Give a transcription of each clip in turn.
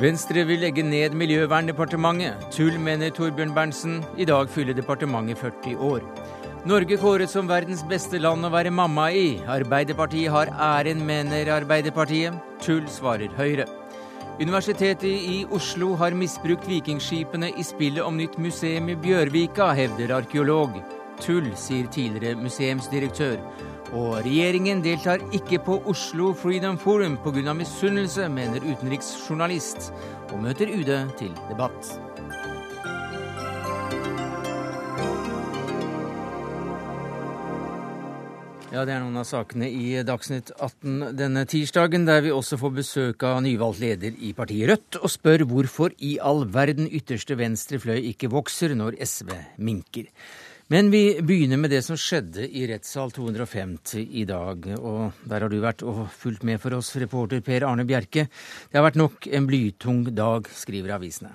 Venstre vil legge ned Miljøverndepartementet. Tull, mener Torbjørn Berntsen. I dag fyller departementet 40 år. Norge kåret som verdens beste land å være mamma i. Arbeiderpartiet har æren, mener Arbeiderpartiet. Tull, svarer Høyre. Universitetet i Oslo har misbrukt vikingskipene i spillet om nytt museum i Bjørvika, hevder arkeolog. Tull, sier tidligere museumsdirektør. Og regjeringen deltar ikke på Oslo Freedom Forum pga. misunnelse, mener utenriksjournalist, og møter UD til debatt. Ja, Det er noen av sakene i Dagsnytt 18 denne tirsdagen, der vi også får besøk av nyvalgt leder i partiet Rødt, og spør hvorfor i all verden ytterste venstre fløy ikke vokser når SV minker. Men vi begynner med det som skjedde i rettssal 250 i dag. Og der har du vært og fulgt med for oss, reporter Per Arne Bjerke. Det har vært nok en blytung dag, skriver avisene.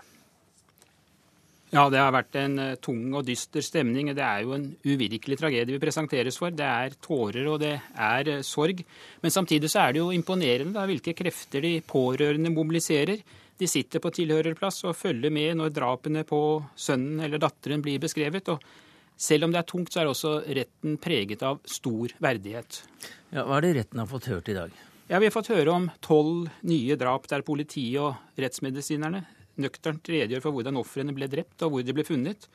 Ja, det har vært en eh, tung og dyster stemning. Det er jo en uvirkelig tragedie vi presenteres for. Det er tårer og det er eh, sorg. Men samtidig så er det jo imponerende da, hvilke krefter de pårørende mobiliserer. De sitter på tilhørerplass og følger med når drapene på sønnen eller datteren blir beskrevet. og selv om det er tungt, så er også retten preget av stor verdighet. Ja, Hva er det retten har fått hørt i dag? Ja, Vi har fått høre om tolv nye drap der politiet og rettsmedisinerne nøkternt redegjør for hvordan ofrene ble drept og hvor de ble funnet.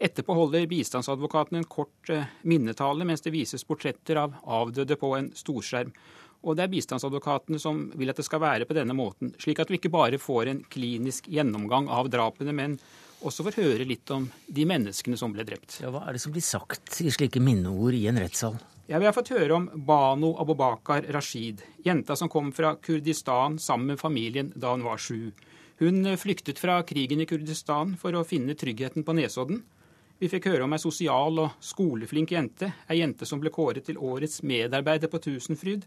Etterpå holder bistandsadvokaten en kort eh, minnetale mens det vises portretter av avdøde på en storskjerm. Og det er bistandsadvokatene som vil at det skal være på denne måten, slik at vi ikke bare får en klinisk gjennomgang av drapene, men også får høre litt om de menneskene som ble drept. Ja, Hva er det som blir sagt i slike minneord i en rettssal? Ja, Vi har fått høre om Bano Abubakar Rashid, jenta som kom fra Kurdistan sammen med familien da hun var sju. Hun flyktet fra krigen i Kurdistan for å finne tryggheten på Nesodden. Vi fikk høre om ei sosial og skoleflink jente, ei jente som ble kåret til årets medarbeider på Tusenfryd,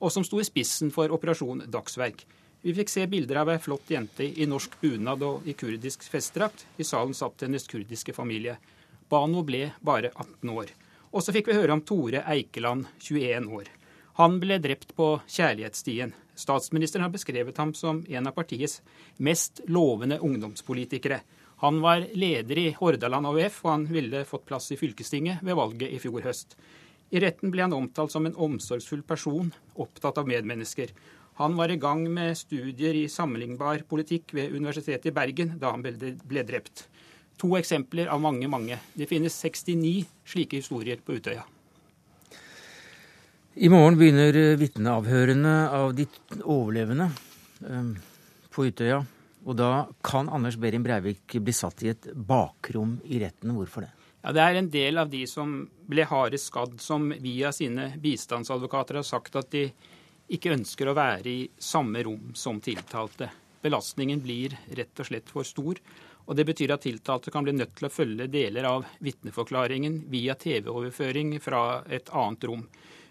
og som sto i spissen for Operasjon Dagsverk. Vi fikk se bilder av ei flott jente i norsk bunad og i kurdisk festdrakt. I salen satt hennes kurdiske familie. Bano ble bare 18 år. Og så fikk vi høre om Tore Eikeland, 21 år. Han ble drept på kjærlighetsstien. Statsministeren har beskrevet ham som en av partiets mest lovende ungdomspolitikere. Han var leder i Hordaland AUF, og han ville fått plass i fylkestinget ved valget i fjor høst. I retten ble han omtalt som en omsorgsfull person, opptatt av medmennesker. Han var i gang med studier i sammenlignbar politikk ved Universitetet i Bergen da han ble drept. To eksempler av mange, mange. Det finnes 69 slike historier på Utøya. I morgen begynner vitneavhørene av de overlevende ehm, på Utøya. Og da kan Anders Behring Breivik bli satt i et bakrom i retten. Hvorfor det? Ja, Det er en del av de som ble hardest skadd, som via sine bistandsadvokater har sagt at de ikke ønsker å være i samme rom som tiltalte. Belastningen blir rett og slett for stor. Og Det betyr at tiltalte kan bli nødt til å følge deler av vitneforklaringen via TV-overføring fra et annet rom.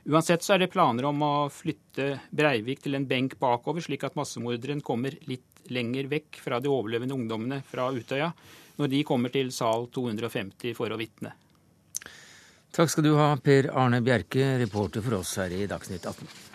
Uansett så er det planer om å flytte Breivik til en benk bakover, slik at massemorderen kommer litt lenger vekk fra de overlevende ungdommene fra Utøya, når de kommer til sal 250 for å vitne. Takk skal du ha, Per Arne Bjerke, reporter for oss her i Dagsnytt 18.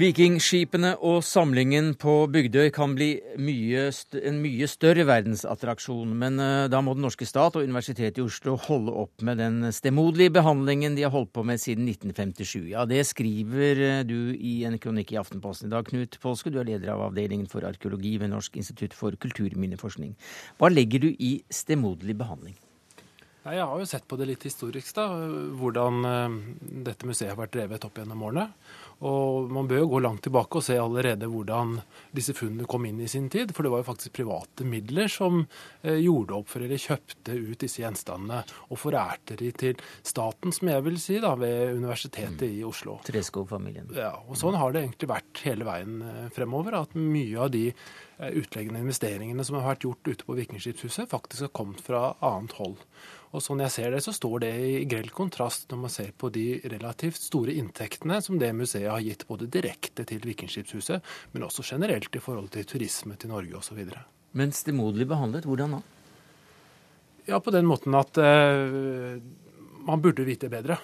Vikingskipene og samlingen på Bygdøy kan bli mye, en mye større verdensattraksjon, men eh, da må den norske stat og Universitetet i Oslo holde opp med den stemoderlige behandlingen de har holdt på med siden 1957. Ja, Det skriver eh, du i en kronikk i Aftenposten i dag, Knut Påske. Du er leder av avdelingen for arkeologi ved Norsk institutt for kulturminneforskning. Hva legger du i stemoderlig behandling? Jeg har jo sett på det litt historisk, da, hvordan eh, dette museet har vært drevet opp gjennom årene. Og man bør jo gå langt tilbake og se allerede hvordan disse funnene kom inn i sin tid. For det var jo faktisk private midler som eh, gjorde opp for eller kjøpte ut disse gjenstandene og forærte de til staten, som jeg vil si, da, ved Universitetet mm. i Oslo. Treskog-familien. Ja, og sånn har det egentlig vært hele veien eh, fremover. At mye av de eh, utleggende investeringene som har vært gjort ute på Vikingskipshuset, faktisk har kommet fra annet hold. Og sånn jeg ser det, så står det i grell kontrast når man ser på de relativt store inntektene som det museet har gitt både direkte til Vikingskipshuset, men også generelt i forhold til turisme til Norge osv. Men stemoderlig behandlet, hvordan da? Ja, på den måten at uh, man burde vite bedre.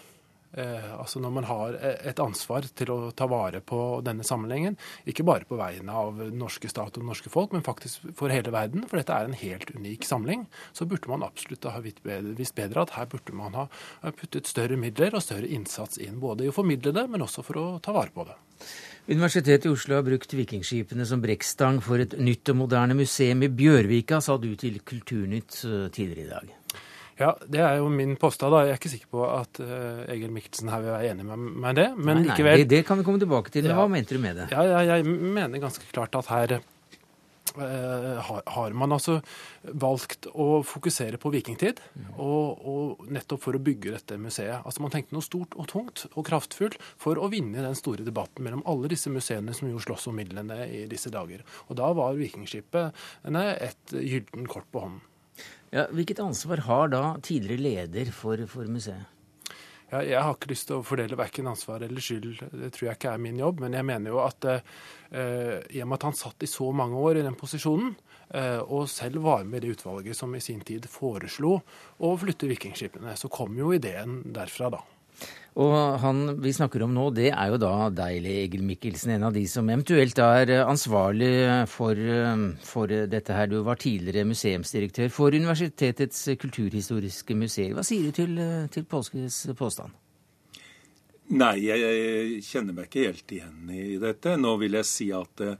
Eh, altså Når man har et ansvar til å ta vare på denne sammenhengen, ikke bare på vegne av norske stat og norske folk, men faktisk for hele verden, for dette er en helt unik samling, så burde man absolutt ha visst bedre at her burde man ha puttet større midler og større innsats inn. Både i å formidle det, men også for å ta vare på det. Universitetet i Oslo har brukt vikingskipene som brekkstang for et nytt og moderne museum i Bjørvika, sa du til Kulturnytt eh, tidligere i dag. Ja, det er jo min påstand. da. Jeg er ikke sikker på at uh, Egil Mikkelsen her vil være enig med meg i det. Men nei, nei, likevel det, det, kan vi komme tilbake til. Ja, hva mente du med det? Ja, ja, Jeg mener ganske klart at her uh, har, har, man altså valgt å fokusere på vikingtid, mm. og, og, nettopp for å bygge dette museet. Altså Man tenkte noe stort og tungt og kraftfullt for å vinne den store debatten mellom alle disse museene som jo slåss om midlene i disse dager. Og da var Vikingskipene et gylden kort på hånden. Ja, hvilket ansvar har da tidligere leder for, for museet? Ja, jeg har ikke lyst til å fordele verken ansvar eller skyld, det tror jeg ikke er min jobb. Men jeg mener jo at eh, i og med at han satt i så mange år i den posisjonen, eh, og selv var med i det utvalget som i sin tid foreslo å flytte vikingskipene, så kom jo ideen derfra, da. Og han vi snakker om nå, det er jo da deg, Egil Mikkelsen, en av de som eventuelt er ansvarlig for, for dette her. Du var tidligere museumsdirektør for Universitetets kulturhistoriske museer. Hva sier du til, til Påskes påstand? Nei, jeg kjenner meg ikke helt igjen i dette. Nå vil jeg si at eh,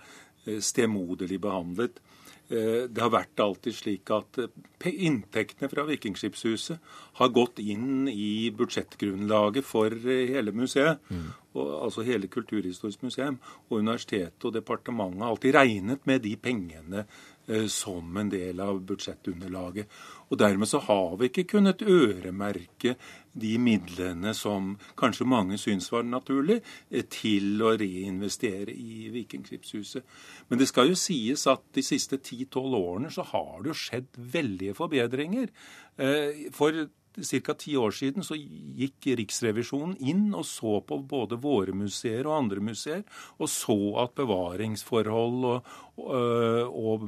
stemoderlig behandlet Eh, det har vært alltid slik at eh, inntektene fra Vikingskipshuset har gått inn i budsjettgrunnlaget for eh, hele museet. Mm. Og, altså hele Kulturhistorisk museum. Og universitetet og departementet har alltid regnet med de pengene eh, som en del av budsjettunderlaget. Og dermed så har vi ikke kunnet øremerke de midlene som kanskje mange syns var naturlig, eh, til å reinvestere i Vikingskipshuset. Men det skal jo sies at de siste 10-12 årene så har det jo skjedd veldige forbedringer. Eh, for ca. ti år siden så gikk Riksrevisjonen inn og så på både våre museer og andre museer, og så at bevaringsforhold og, og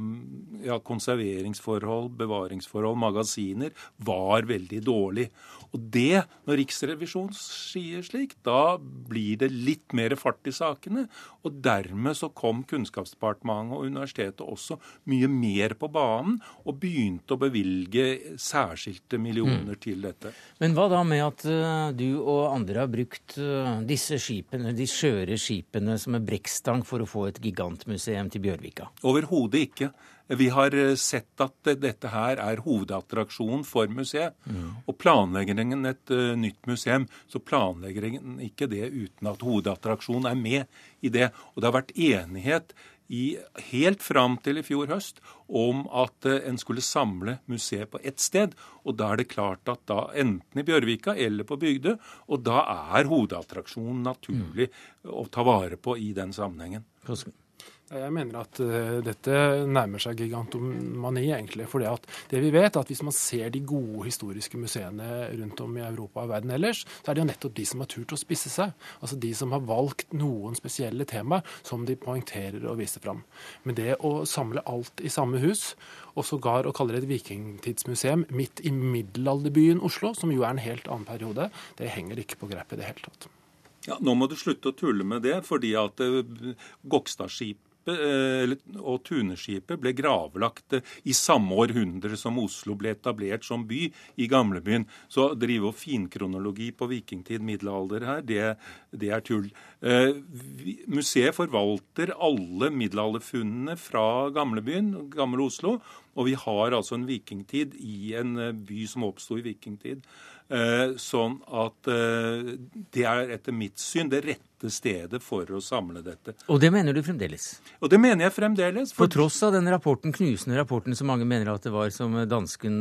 ja, konserveringsforhold, bevaringsforhold, magasiner var veldig dårlig. Og det, når Riksrevisjonen sier slik, da blir det litt mer fart i sakene. Og dermed så kom Kunnskapsdepartementet og universitetet også mye mer på banen og begynte å bevilge særskilte millioner mm. til dette. Men hva da med at uh, du og andre har brukt uh, disse skipene, de skjøre skipene som en brekkstang for å få et gigantmuseum til Bjørvika? Overhodet ikke. Vi har eh, sett at dette her er hovedattraksjonen for museet. Mm. Og planlegger en et nytt museum, så planlegger en ikke det uten at hovedattraksjonen er med i det. Og det har vært enighet i, helt fram til i fjor høst om at uh, en skulle samle museet på ett sted. Og da er det klart at da enten i Bjørvika eller på Bygdø, og da er hovedattraksjonen naturlig mm. å ta vare på i den sammenhengen. Jeg mener at uh, dette nærmer seg gigantomani, egentlig. For det vi vet, er at hvis man ser de gode historiske museene rundt om i Europa og verden ellers, så er det jo nettopp de som har turt å spisse seg. Altså de som har valgt noen spesielle tema som de poengterer og viser fram. Men det å samle alt i samme hus, og sågar å kalle det et vikingtidsmuseum midt i middelalderbyen Oslo, som jo er en helt annen periode, det henger ikke på grep i det hele tatt. Ja, Nå må du slutte å tulle med det, fordi at Gokstadskipet Eh, og Tuneskipet ble gravlagt eh, i samme århundre som Oslo ble etablert som by, i gamlebyen. Så å drive og finkronologi på vikingtid, middelalder her, det, det er tull. Eh, museet forvalter alle middelalderfunnene fra gamlebyen, gamle Oslo. Og vi har altså en vikingtid i en by som oppsto i vikingtid. Sånn at det er etter mitt syn det rette stedet for å samle dette. Og det mener du fremdeles? Og det mener jeg fremdeles. For... På tross av den rapporten, knusende rapporten som mange mener at det var som dansken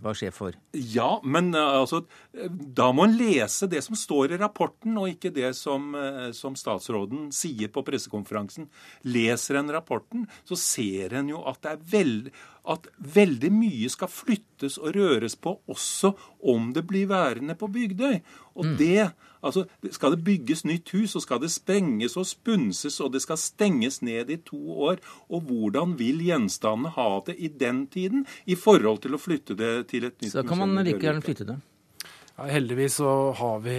var sjef for? Ja, men altså Da må en lese det som står i rapporten, og ikke det som, som statsråden sier på pressekonferansen. Leser en rapporten, så ser en jo at det er veldig at veldig mye skal flyttes og røres på også om det blir værende på Bygdøy. Og mm. det, altså, Skal det bygges nytt hus, så skal det sprenges og spunses, og det skal stenges ned i to år. Og hvordan vil gjenstandene ha det i den tiden i forhold til å flytte det til et nytt museum? Så kan man like gjerne flytte det? Heldigvis så har vi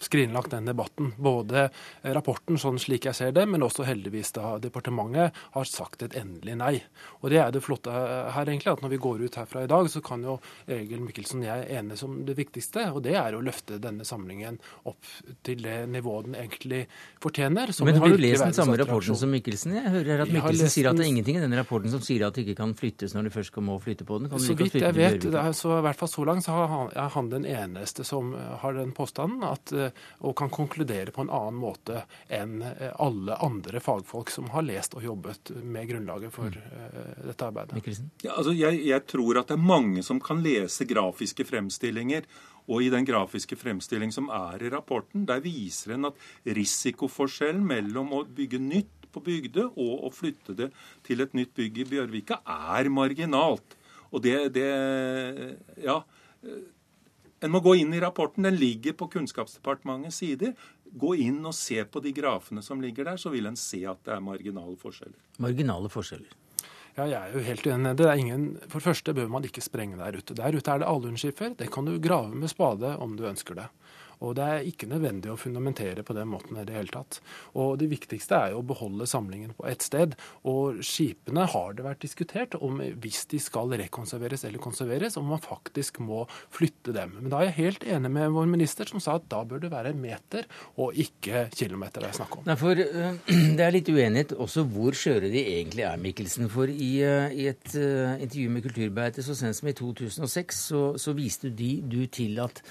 skrinlagt den debatten. Både rapporten sånn slik jeg ser det, men også heldigvis da departementet har sagt et endelig nei. Og det er det flotte her, egentlig, at når vi går ut herfra i dag, så kan jo Egil Mikkelsen og jeg enes om det viktigste, og det er å løfte denne samlingen opp til det nivået den egentlig fortjener. men har du lest den samme rapporten som Mikkelsen? Jeg hører at Mikkelsen sier at det er ingenting i denne rapporten som sier at det ikke kan flyttes når du først må flytte på den. så vidt jeg vet, så i hvert fall så langt så har han, er han den eneste som eh, har den påstanden, at, eh, og kan konkludere på en annen måte enn eh, alle andre fagfolk som har lest og jobbet med grunnlaget for mm. dette arbeidet. Ja, altså jeg, jeg tror at det er mange som kan lese grafiske fremstillinger. Og i den grafiske fremstilling som er i rapporten, der viser en at risikoforskjellen mellom å bygge nytt på Bygdø og å flytte det til et nytt bygg i Bjørvika er marginalt. Og det, det Ja. En må gå inn i rapporten. Den ligger på Kunnskapsdepartementets sider. Gå inn og se på de grafene som ligger der, så vil en se at det er marginale forskjeller. Marginale forskjeller. Ja, jeg er jo helt enig. Det er ingen, for det første bør man ikke sprenge der ute. Der ute er det alunskifer. Det kan du grave med spade om du ønsker det. Og det er ikke nødvendig å fundamentere på den måten i det hele tatt. Og det viktigste er jo å beholde samlingen på ett sted. Og skipene har det vært diskutert om hvis de skal rekonserveres eller konserveres, om man faktisk må flytte dem. Men da er jeg helt enig med vår minister som sa at da bør det være meter og ikke kilometer det er om. Nei, for uh, Det er litt uenighet også hvor skjøre de egentlig er, Mikkelsen. For i, uh, i et uh, intervju med Kulturbeite så sent som i 2006 så, så viste de, du til at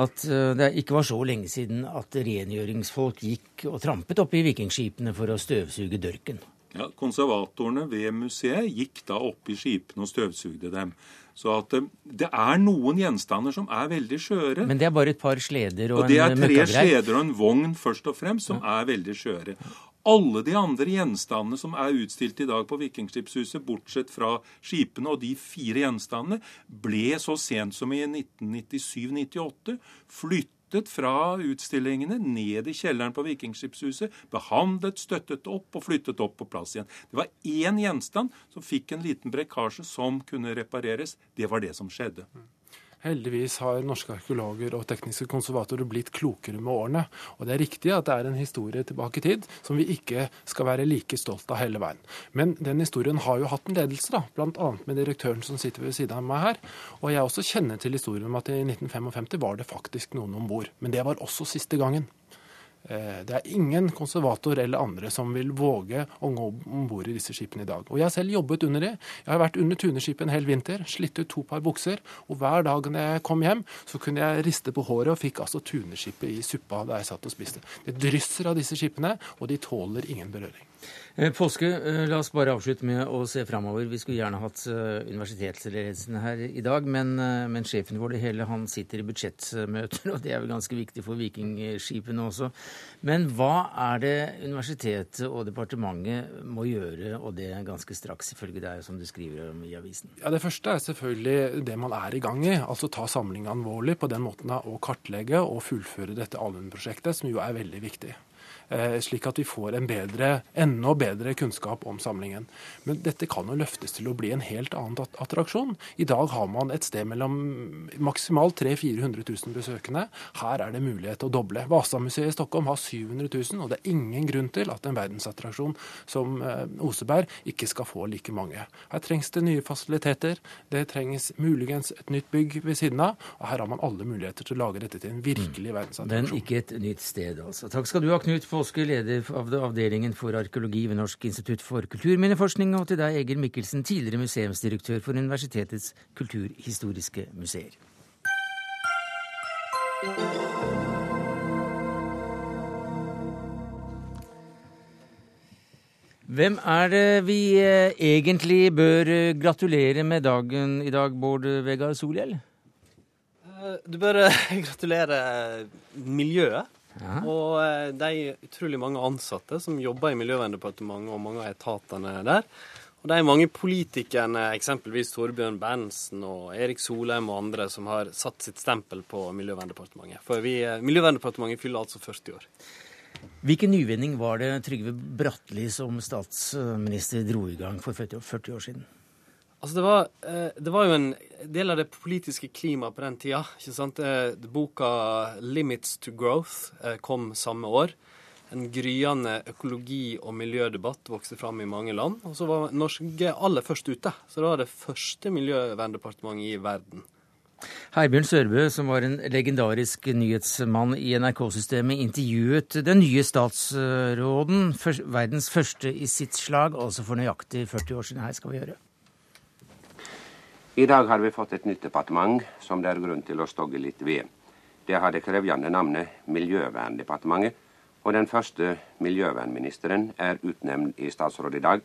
at eh, det ikke var så lenge siden at rengjøringsfolk gikk og trampet opp i vikingskipene for å støvsuge dørken. Ja, Konservatorene ved museet gikk da opp i skipene og støvsugde dem. Så at eh, det er noen gjenstander som er veldig skjøre. Men det er bare et par sleder og, og en møkkagreie? Det er tre sleder og en vogn først og fremst som ja. er veldig skjøre. Alle de andre gjenstandene som er utstilt i dag på Vikingskipshuset, bortsett fra skipene og de fire gjenstandene, ble så sent som i 1997-98 flyttet fra utstillingene ned i kjelleren på Vikingskipshuset, behandlet, støttet opp og flyttet opp på plass igjen. Det var én gjenstand som fikk en liten brekkasje som kunne repareres. Det var det som skjedde. Heldigvis har norske arkeologer og tekniske konservatorer blitt klokere med årene. Og det er riktig at det er en historie tilbake i tid som vi ikke skal være like stolt av hele veien. Men den historien har jo hatt en ledelse, da, bl.a. med direktøren som sitter ved siden av meg her. Og jeg også kjenner til historien om at i 1955 var det faktisk noen om bord. Men det var også siste gangen. Eh, det er ingen konservator eller andre som vil våge å gå om bord i disse skipene i dag. Og Jeg har selv jobbet under det. Jeg har vært under tuneskipet en hel vinter, slitt ut to par bukser. Og hver dag når jeg kom hjem, så kunne jeg riste på håret og fikk altså tuneskipet i suppa da jeg satt og spiste. Det drysser av disse skipene, og de tåler ingen berøring. Eh, Påske, eh, la oss bare avslutte med å se framover. Vi skulle gjerne hatt eh, universitetsledelsen her i dag, men, men, sjefen vår det hele han sitter i budsjettmøter, og det er vel ganske viktig for vikingskipene også. Men hva er det universitetet og departementet må gjøre, og det ganske straks, ifølge deg, som du skriver om i avisen? Ja, Det første er selvfølgelig det man er i gang i, altså ta samlingen alvorlig på den måten å kartlegge og fullføre dette allmennprosjektet, som jo er veldig viktig. Eh, slik at vi får en bedre, enda bedre kunnskap om samlingen. Men dette kan jo løftes til å bli en helt annen attraksjon. I dag har man et sted mellom maksimalt 300 000-400 000 besøkende. Her er det mulighet til å doble. Vasamuseet i Stockholm har 700 000, og det er ingen grunn til at en verdensattraksjon som eh, Oseberg ikke skal få like mange. Her trengs det nye fasiliteter. Det trengs muligens et nytt bygg ved siden av. Og her har man alle muligheter til å lage dette til en virkelig mm. verdensattraksjon. Men ikke et nytt sted, altså. Takk skal du ha, Knut Foss Påske, leder av avdelingen for arkeologi ved Norsk institutt for kulturminneforskning, og til deg, Egil Mikkelsen, tidligere museumsdirektør for universitetets kulturhistoriske museer. Hvem er det vi eh, egentlig bør eh, gratulere med dagen i dag, Bård Vegar Solhjell? Eh, du bør gratulere miljøet. Ja. Og eh, de utrolig mange ansatte som jobber i Miljøverndepartementet og mange av etatene der. Og er mange politikerne, eksempelvis Torbjørn Berntsen og Erik Solheim og andre, som har satt sitt stempel på Miljøverndepartementet. For vi, eh, Miljøverndepartementet fyller altså 40 år. Hvilken nyvinning var det Trygve Bratteli som statsminister dro i gang for 40 år siden? Altså det, var, eh, det var jo en del av det politiske klimaet på den tida. ikke sant? Eh, boka 'Limits to Growth' eh, kom samme år. En gryende økologi- og miljødebatt vokste fram i mange land. Og så var Norge aller først ute. Så det var det første miljøverndepartementet i verden. Herbjørn Sørbø, som var en legendarisk nyhetsmann i NRK-systemet, intervjuet den nye statsråden, verdens første i sitt slag, altså for nøyaktig 40 år siden. Her skal vi høre. I dag har vi fått et nytt departement som det er grunn til å stogge litt ved. Det har det krevjende navnet Miljøverndepartementet, og den første miljøvernministeren er utnevnt i statsråd i dag.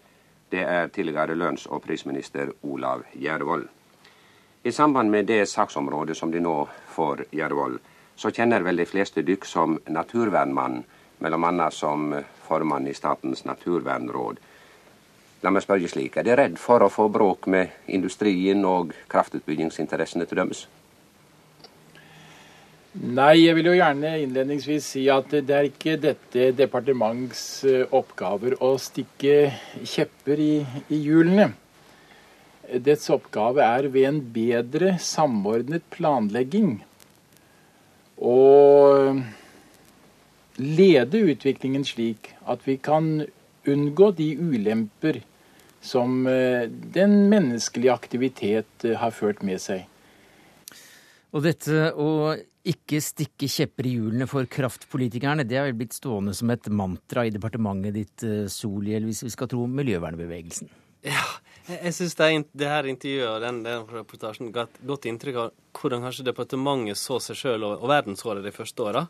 Det er tidligere lønns- og prisminister Olav Gjervold. I samband med det saksområdet som de nå får Gjervold, så kjenner vel de fleste dykk som naturvernmann, mellom annet som formann i Statens naturvernråd. La meg spørre slik, er De redd for å få bråk med industrien og kraftutbyggingsinteressene til dømes? Nei, jeg vil jo gjerne innledningsvis si at det er ikke dette departements eh, oppgaver å stikke kjepper i, i hjulene. Dets oppgave er ved en bedre samordnet planlegging å lede utviklingen slik at vi kan unngå de ulemper som eh, den menneskelige aktivitet eh, har ført med seg. Og dette å ikke stikke kjepper i hjulene for kraftpolitikerne, det har vel blitt stående som et mantra i departementet ditt, eh, Solhjell, hvis vi skal tro miljøvernbevegelsen? Ja, jeg syns det, det, her intervjuet og den, den reportasjen ga et godt inntrykk av hvordan kanskje departementet så seg sjøl og, og verden så det de første åra.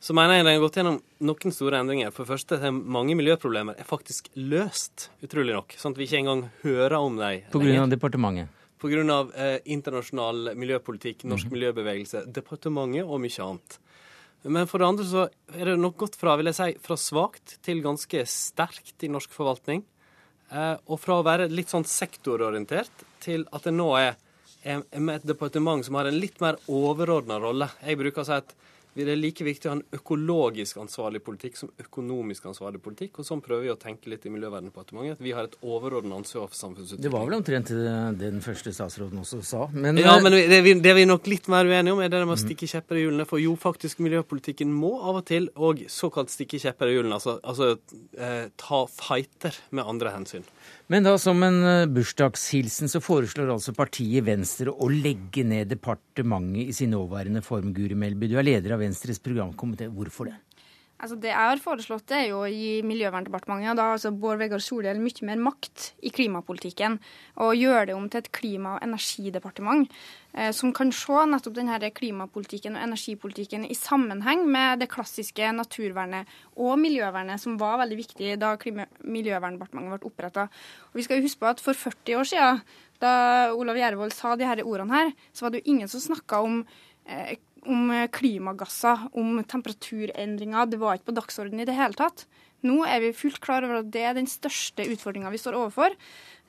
Så mener jeg den har gått gjennom noen store endringer. For det første, er mange miljøproblemer er faktisk løst, utrolig nok. Sånn at vi ikke engang hører om dem. På grunn av departementet? På grunn av eh, internasjonal miljøpolitikk, norsk mm -hmm. miljøbevegelse, departementet og mye annet. Men for det andre så er det nok gått fra, vil jeg si, fra svakt til ganske sterkt i norsk forvaltning. Eh, og fra å være litt sånn sektororientert til at det nå er, er med et departement som har en litt mer overordna rolle. Jeg bruker å si at det er like viktig å ha en økologisk ansvarlig politikk som økonomisk ansvarlig politikk. Og sånn prøver vi å tenke litt i Miljøverndepartementet. At vi har et overordnet ansvar for samfunnsutvikling. Det var vel omtrent det den første statsråden også sa. Men, ja, men det vi, det vi er nok litt mer uenige om, er det med å stikke kjepper i hjulene. For jo, faktisk, miljøpolitikken må av og til og såkalt stikke kjepper i hjulene. Altså, altså eh, ta fighter med andre hensyn. Men da som en eh, bursdagshilsen så foreslår altså partiet Venstre å legge ned departementet i sin nåværende form, Guri Melby. Du er leder av Venstres programkomité. Hvorfor det? Altså Det jeg har foreslått, det er jo å gi Miljøverndepartementet da altså Bård Vegar Solhjell mye mer makt i klimapolitikken. Og gjøre det om til et klima- og energidepartement som kan se nettopp denne klimapolitikken og energipolitikken i sammenheng med det klassiske naturvernet og miljøvernet, som var veldig viktig da Miljøverndepartementet ble oppretta. Vi skal huske på at for 40 år siden, da Olav Gjervold sa de her ordene her, så var det jo ingen som snakka om eh, om eh, klimagasser, om temperaturendringer. Det var ikke på dagsordenen i det hele tatt. Nå er vi fullt klar over at det er den største utfordringa vi står overfor.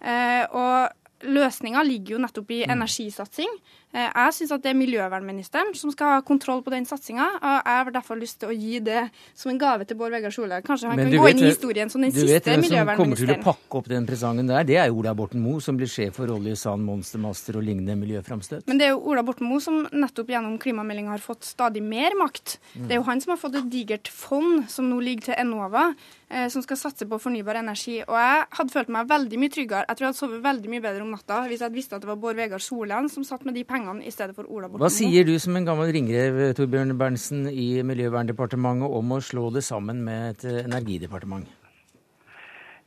Eh, og løsninga ligger jo nettopp i mm. energisatsing. Eh, jeg syns det er miljøvernministeren som skal ha kontroll på den satsinga. Jeg har derfor lyst til å gi det som en gave til Bård Vegar Solhjell. Kanskje han Men kan gå inn i historien som den siste miljøvernministeren. Du vet hvem som kommer til å pakke opp den presangen der? Det er jo Ola Borten Moe, som blir sjef for olje, sand, monstermaster og lignende miljøframstøt. Men det er jo Ola Borten Moe som nettopp gjennom klimameldinga har fått stadig mer makt. Mm. Det er jo han som har fått et digert fond som nå ligger til Enova, eh, som skal satse på fornybar energi. Og jeg hadde følt meg veldig mye tryggere. Jeg tror jeg hadde sovet veldig mye bedre om natta hvis jeg hadde visst at det var Bård Vegar Solhjell som satt med de pengene i stedet for Ola Borten Hva sier du som en gammel ringrev, Torbjørn Berntsen, i Miljøverndepartementet om å slå det sammen med et energidepartement?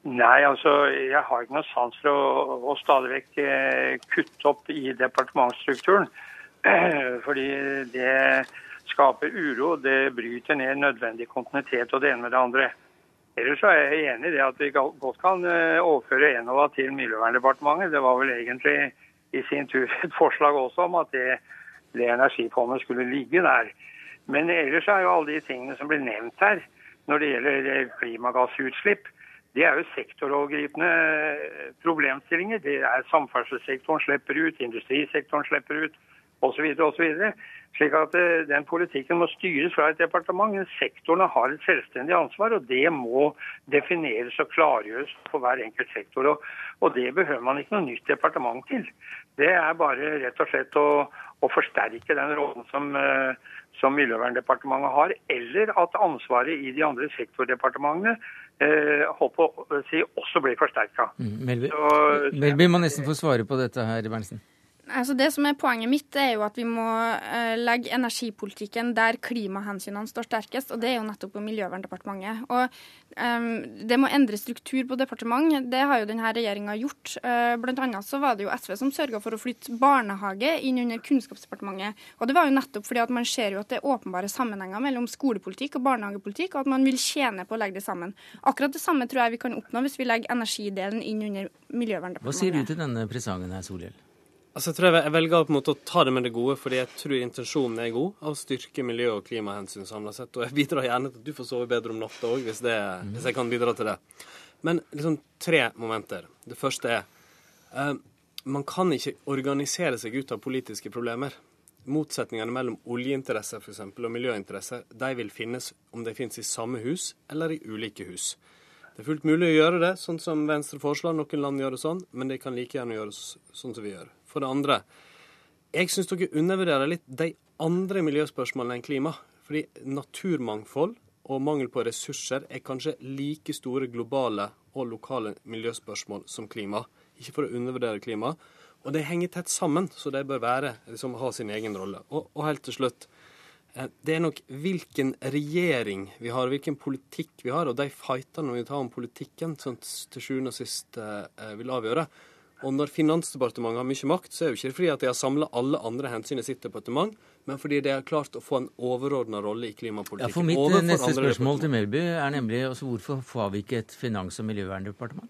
Nei, altså jeg har ikke noe sans for å, å stadig vekk eh, kutte opp i departementsstrukturen. Fordi det skaper uro, det bryter ned nødvendig kontinuitet og det ene med det andre. Ellers så er jeg enig i det at vi godt kan eh, overføre Enova til Miljøverndepartementet. Det var vel egentlig i sin tur et forslag også om at det, det energifondet skulle ligge der. Men ellers er jo alle de tingene som blir nevnt her når det gjelder klimagassutslipp, det er jo sektorovergripende problemstillinger. Det er Samferdselssektoren slipper ut, industrisektoren slipper ut osv. osv. Slik at eh, den politikken må styres fra et departement. Sektorene har et selvstendig ansvar, og det må defineres og klargjøres for hver enkelt sektor. Og, og det behøver man ikke noe nytt departement til. Det er bare rett og slett å, å forsterke den rollen som, eh, som Miljøverndepartementet har, eller at ansvaret i de andre sektordepartementene eh, håper å si, også blir forsterka. Mm, Melby må nesten få svare på dette her, Berntsen. Altså det som er Poenget mitt er jo at vi må uh, legge energipolitikken der klimahensynene står sterkest, og det er jo nettopp på Miljøverndepartementet. Og um, Det må endre struktur på departement. Det har jo denne regjeringa gjort. Uh, blant annet så var det jo SV som sørga for å flytte barnehage inn under Kunnskapsdepartementet. Og det var jo nettopp fordi at man ser jo at det er åpenbare sammenhenger mellom skolepolitikk og barnehagepolitikk, og at man vil tjene på å legge det sammen. Akkurat det samme tror jeg vi kan oppnå hvis vi legger energidelen inn under Miljøverndepartementet. Hva sier du til denne presangen her, Solhjell? Altså, jeg tror jeg, velger på en måte å ta det med det gode, fordi jeg tror intensjonen er god. Av å styrke miljø- og klimahensyn samla sett. Og jeg bidrar gjerne til at du får sove bedre om natta òg, hvis, hvis, jeg kan bidra til det. Men liksom tre momenter. Det første er uh, man kan ikke organisere seg ut av politiske problemer. Motsetningene mellom oljeinteresser for eksempel, og miljøinteresser de vil finnes om de finnes i samme hus eller i ulike hus. Det er fullt mulig å gjøre det, sånn som Venstre foreslår. Noen land gjør det sånn, men det kan like gjerne gjøres sånn som vi gjør. For det andre, jeg syns dere undervurderer litt de andre miljøspørsmålene enn klima. Fordi naturmangfold og mangel på ressurser er kanskje like store globale og lokale miljøspørsmål som klima. Ikke for å undervurdere klima. Og de henger tett sammen, så de bør være, liksom, ha sin egen rolle. Og, og helt til slutt, eh, det er nok hvilken regjering vi har, hvilken politikk vi har, og de fightene vi tar om politikken, som til sjuende og sist eh, vil avgjøre. Og når Finansdepartementet har mye makt, så er det ikke fordi at de har samla alle andre hensyn i sitt departement, men fordi de har klart å få en overordna rolle i klimapolitikken. Ja, for Mitt neste spørsmål til Melby er nemlig altså, hvorfor får vi ikke et finans- og miljøverndepartement?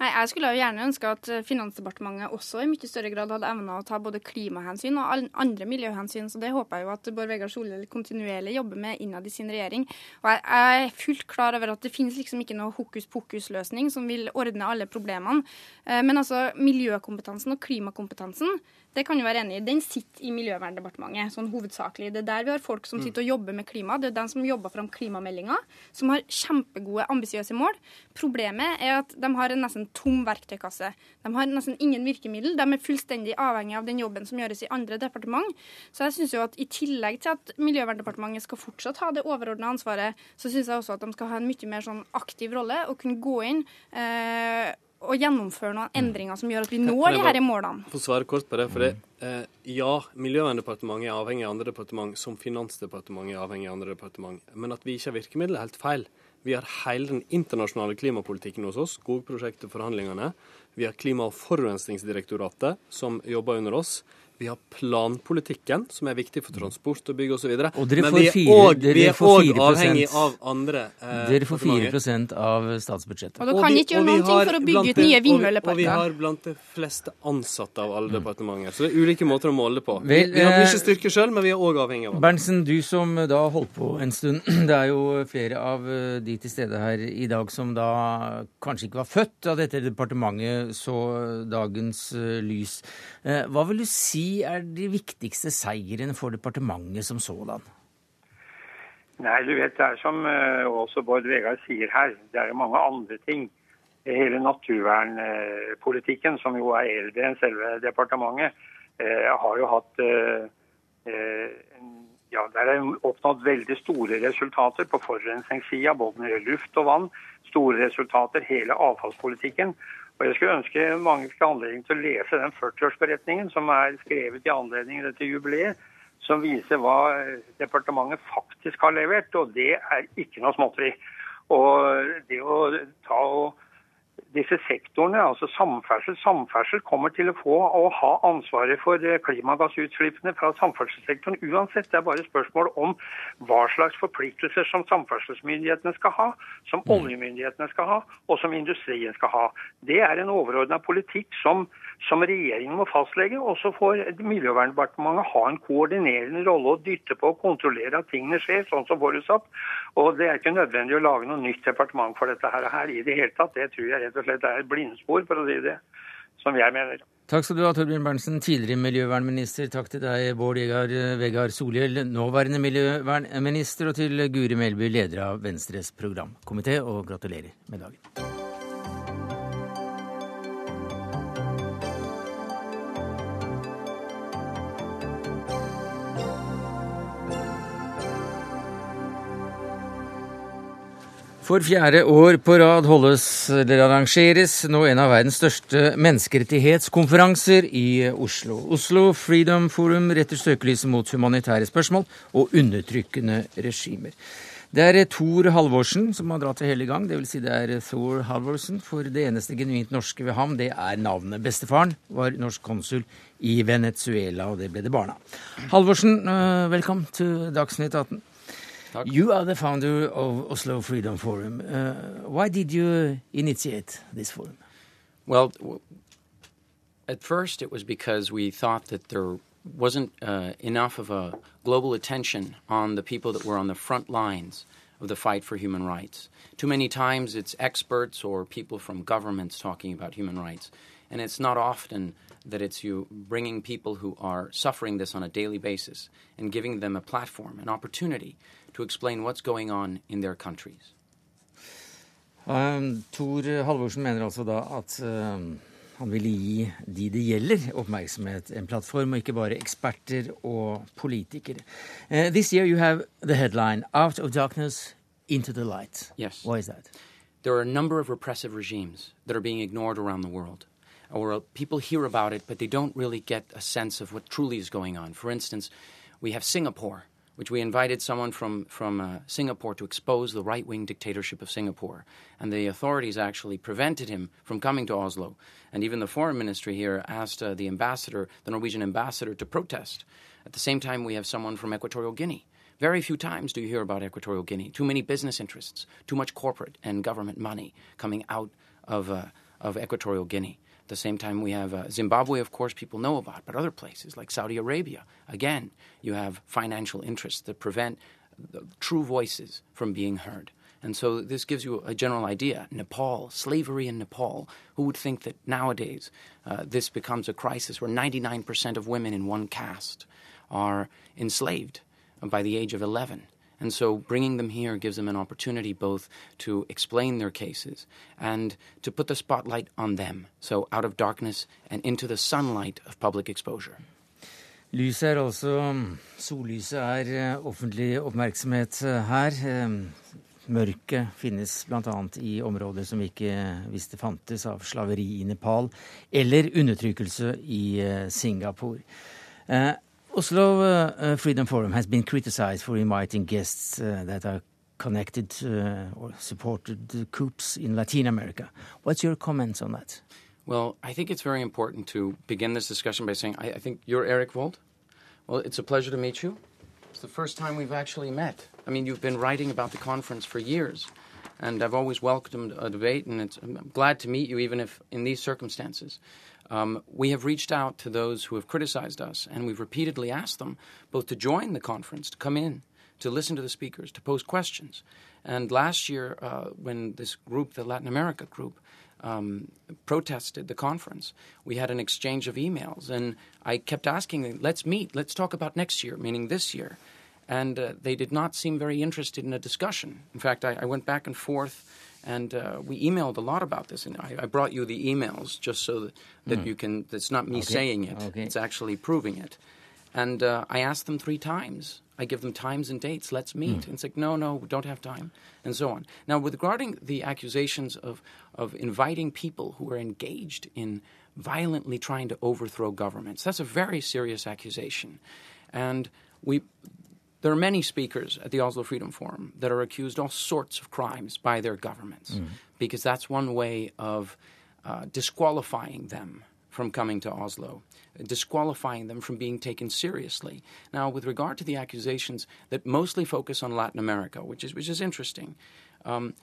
Nei, Jeg skulle jo gjerne ønske at eh, Finansdepartementet også i mye større grad hadde evna å ta både klimahensyn og andre miljøhensyn. så Det håper jeg jo at Bård Vegar Solhjell kontinuerlig jobber med innad i sin regjering. Og Jeg er fullt klar over at det finnes liksom ikke noe hokus pokus-løsning som vil ordne alle problemene. Eh, men altså miljøkompetansen og klimakompetansen det kan du være enig i. Den sitter i Miljøverndepartementet, sånn hovedsakelig. Det er der vi har folk som mm. sitter og jobber med klima. Det er den som jobber fram klimameldinga, som har kjempegode, ambisiøse mål. Problemet er at de har en nesten tom verktøykasse. De har nesten ingen virkemiddel. De er fullstendig avhengig av den jobben som gjøres i andre departement. Så jeg synes jo at i tillegg til at Miljøverndepartementet skal fortsatt ha det overordna ansvaret, så syns jeg også at de skal ha en mye mer sånn aktiv rolle og kunne gå inn eh, å gjennomføre noen endringer som gjør at vi når de her målene? Få svare kort på det. for det, eh, Ja, Miljøverndepartementet er avhengig av andre departement, som Finansdepartementet er avhengig av andre departement. Men at vi ikke har virkemidler, er helt feil. Vi har hele den internasjonale klimapolitikken hos oss, skogprosjektet, forhandlingene. Vi har Klima- og forurensningsdirektoratet, som jobber under oss. Vi har planpolitikken, som er viktig for transport og bygg osv. Men vi er òg avhengig av andre eh, Dere får 4 av statsbudsjettet. Og dere kan ikke gjøre noen ting for å bygge ut nye vindmølleparker. Og vi har blant de fleste ansatte av alle mm. departementer. Så det er ulike måter å måle det på. Vel, vi har mye eh, styrke sjøl, men vi er òg avhengig av det. Berntsen, du som da holdt på en stund. Det er jo flere av eh, de til stede her i dag som da kanskje ikke var født da dette departementet så dagens lys. Hva vil du si er de viktigste seirene for departementet som sådan? Nei, du vet, det er som uh, også Bård Vegar sier her, det er mange andre ting. Hele naturvernpolitikken, som jo er eldre enn selve departementet, uh, har jo hatt uh, ja, Der er oppnådd veldig store resultater på forurensningssida, både når det gjelder luft og vann. Store resultater, hele avfallspolitikken. Og Jeg skulle ønske mange fikk anledning til å lese den 40-årsberetningen som er skrevet i anledning dette jubileet, som viser hva departementet faktisk har levert. Og det er ikke noe småtteri. Og det å ta og disse sektorene, altså samferdsel. Samferdsel kommer til å få å ha ansvaret for eh, klimagassutslippene fra samferdselssektoren uansett. Det er bare spørsmål om hva slags forpliktelser som samferdselsmyndighetene skal ha, som mm. oljemyndighetene skal ha, og som industrien skal ha. Det er en overordna politikk som, som, regjeringen må fastlegge. Og så får Miljøverndepartementet ha en koordinerende rolle og dytte på og kontrollere at tingene skjer sånn som forutsatt. Og det er ikke nødvendig å lage noe nytt departement for dette her, her i det hele tatt. Det tror jeg rett og slett er et blindspor, for å si det som jeg mener. Takk skal du ha, Torbjørn Berntsen, tidligere miljøvernminister. Takk til deg, Bård Vegar Solhjell, nåværende miljøvernminister, og til Guri Melby, leder av Venstres programkomité, og gratulerer med dagen. For fjerde år på rad holdes, eller arrangeres nå en av verdens største menneskerettighetskonferanser i Oslo. Oslo Freedom Forum retter søkelyset mot humanitære spørsmål og undertrykkende regimer. Det er Thor Halvorsen som har dratt det hele gang. Dvs. Si det er Thor Halvorsen, for det eneste genuint norske ved ham, det er navnet. Bestefaren var norsk konsul i Venezuela, og det ble det barna. Halvorsen, uh, velkommen til Dagsnytt 18. You are the founder of Oslo Freedom Forum. Uh, why did you initiate this forum? Well, at first it was because we thought that there wasn't uh, enough of a global attention on the people that were on the front lines of the fight for human rights. Too many times it's experts or people from governments talking about human rights, and it's not often that it's you bringing people who are suffering this on a daily basis and giving them a platform, an opportunity to explain what's going on in their countries. Um, Tor Halvorsen mener altså da at um, han ville gi de det gjelder, oppmerksomhet, en plattform, og ikke bare eksperter og politikere. Uh, this year you have the headline 'Out of Darkness into the Light'. Yes. Why is that? There are a number of repressive regimes that are being ignored around the world. Or people hear about it, but they don't really get a sense of what truly is going on. For instance, we have Singapore, which we invited someone from, from uh, Singapore to expose the right wing dictatorship of Singapore. And the authorities actually prevented him from coming to Oslo. And even the foreign ministry here asked uh, the ambassador, the Norwegian ambassador, to protest. At the same time, we have someone from Equatorial Guinea. Very few times do you hear about Equatorial Guinea. Too many business interests, too much corporate and government money coming out of, uh, of Equatorial Guinea the same time, we have uh, Zimbabwe, of course, people know about, but other places like Saudi Arabia, again, you have financial interests that prevent the true voices from being heard. And so this gives you a general idea. Nepal, slavery in Nepal. Who would think that nowadays uh, this becomes a crisis where 99% of women in one caste are enslaved by the age of 11? And so bringing them here gives them an opportunity both to explain their cases and to put the spotlight on them. So out of darkness and into the sunlight of public exposure. Lyset er altså Sollyset er eh, offentlig oppmerksomhet eh, her. Eh, mørket finnes bl.a. i områder som vi ikke visste fantes, av slaveri i Nepal eller undertrykkelse i Singapore. Oslo uh, uh, Freedom Forum has been criticized for inviting guests uh, that are connected uh, or supported the coups in Latin America. What's your comments on that? Well, I think it's very important to begin this discussion by saying I, I think you're Eric Wold. Well, it's a pleasure to meet you. It's the first time we've actually met. I mean, you've been writing about the conference for years, and I've always welcomed a debate, and I'm glad to meet you, even if in these circumstances. Um, we have reached out to those who have criticized us, and we've repeatedly asked them both to join the conference, to come in, to listen to the speakers, to pose questions. And last year, uh, when this group, the Latin America group, um, protested the conference, we had an exchange of emails, and I kept asking them, let's meet, let's talk about next year, meaning this year. And uh, they did not seem very interested in a discussion. In fact, I, I went back and forth and uh, we emailed a lot about this, and I, I, brought you the emails just so that, that mm. you can. That's not me okay. saying it; okay. it's actually proving it. And uh, I asked them three times. I give them times and dates. Let's meet. Mm. And it's like, no, no, we don't have time, and so on. Now, with regarding the accusations of of inviting people who are engaged in violently trying to overthrow governments, that's a very serious accusation, and we there are many speakers at the Oslo Freedom Forum that are accused all sorts of crimes by their governments mm. because that's one way of uh, disqualifying them from coming to Oslo, disqualifying them from being taken seriously. Now, with regard to the accusations that mostly focus on Latin America, which is which is interesting, um,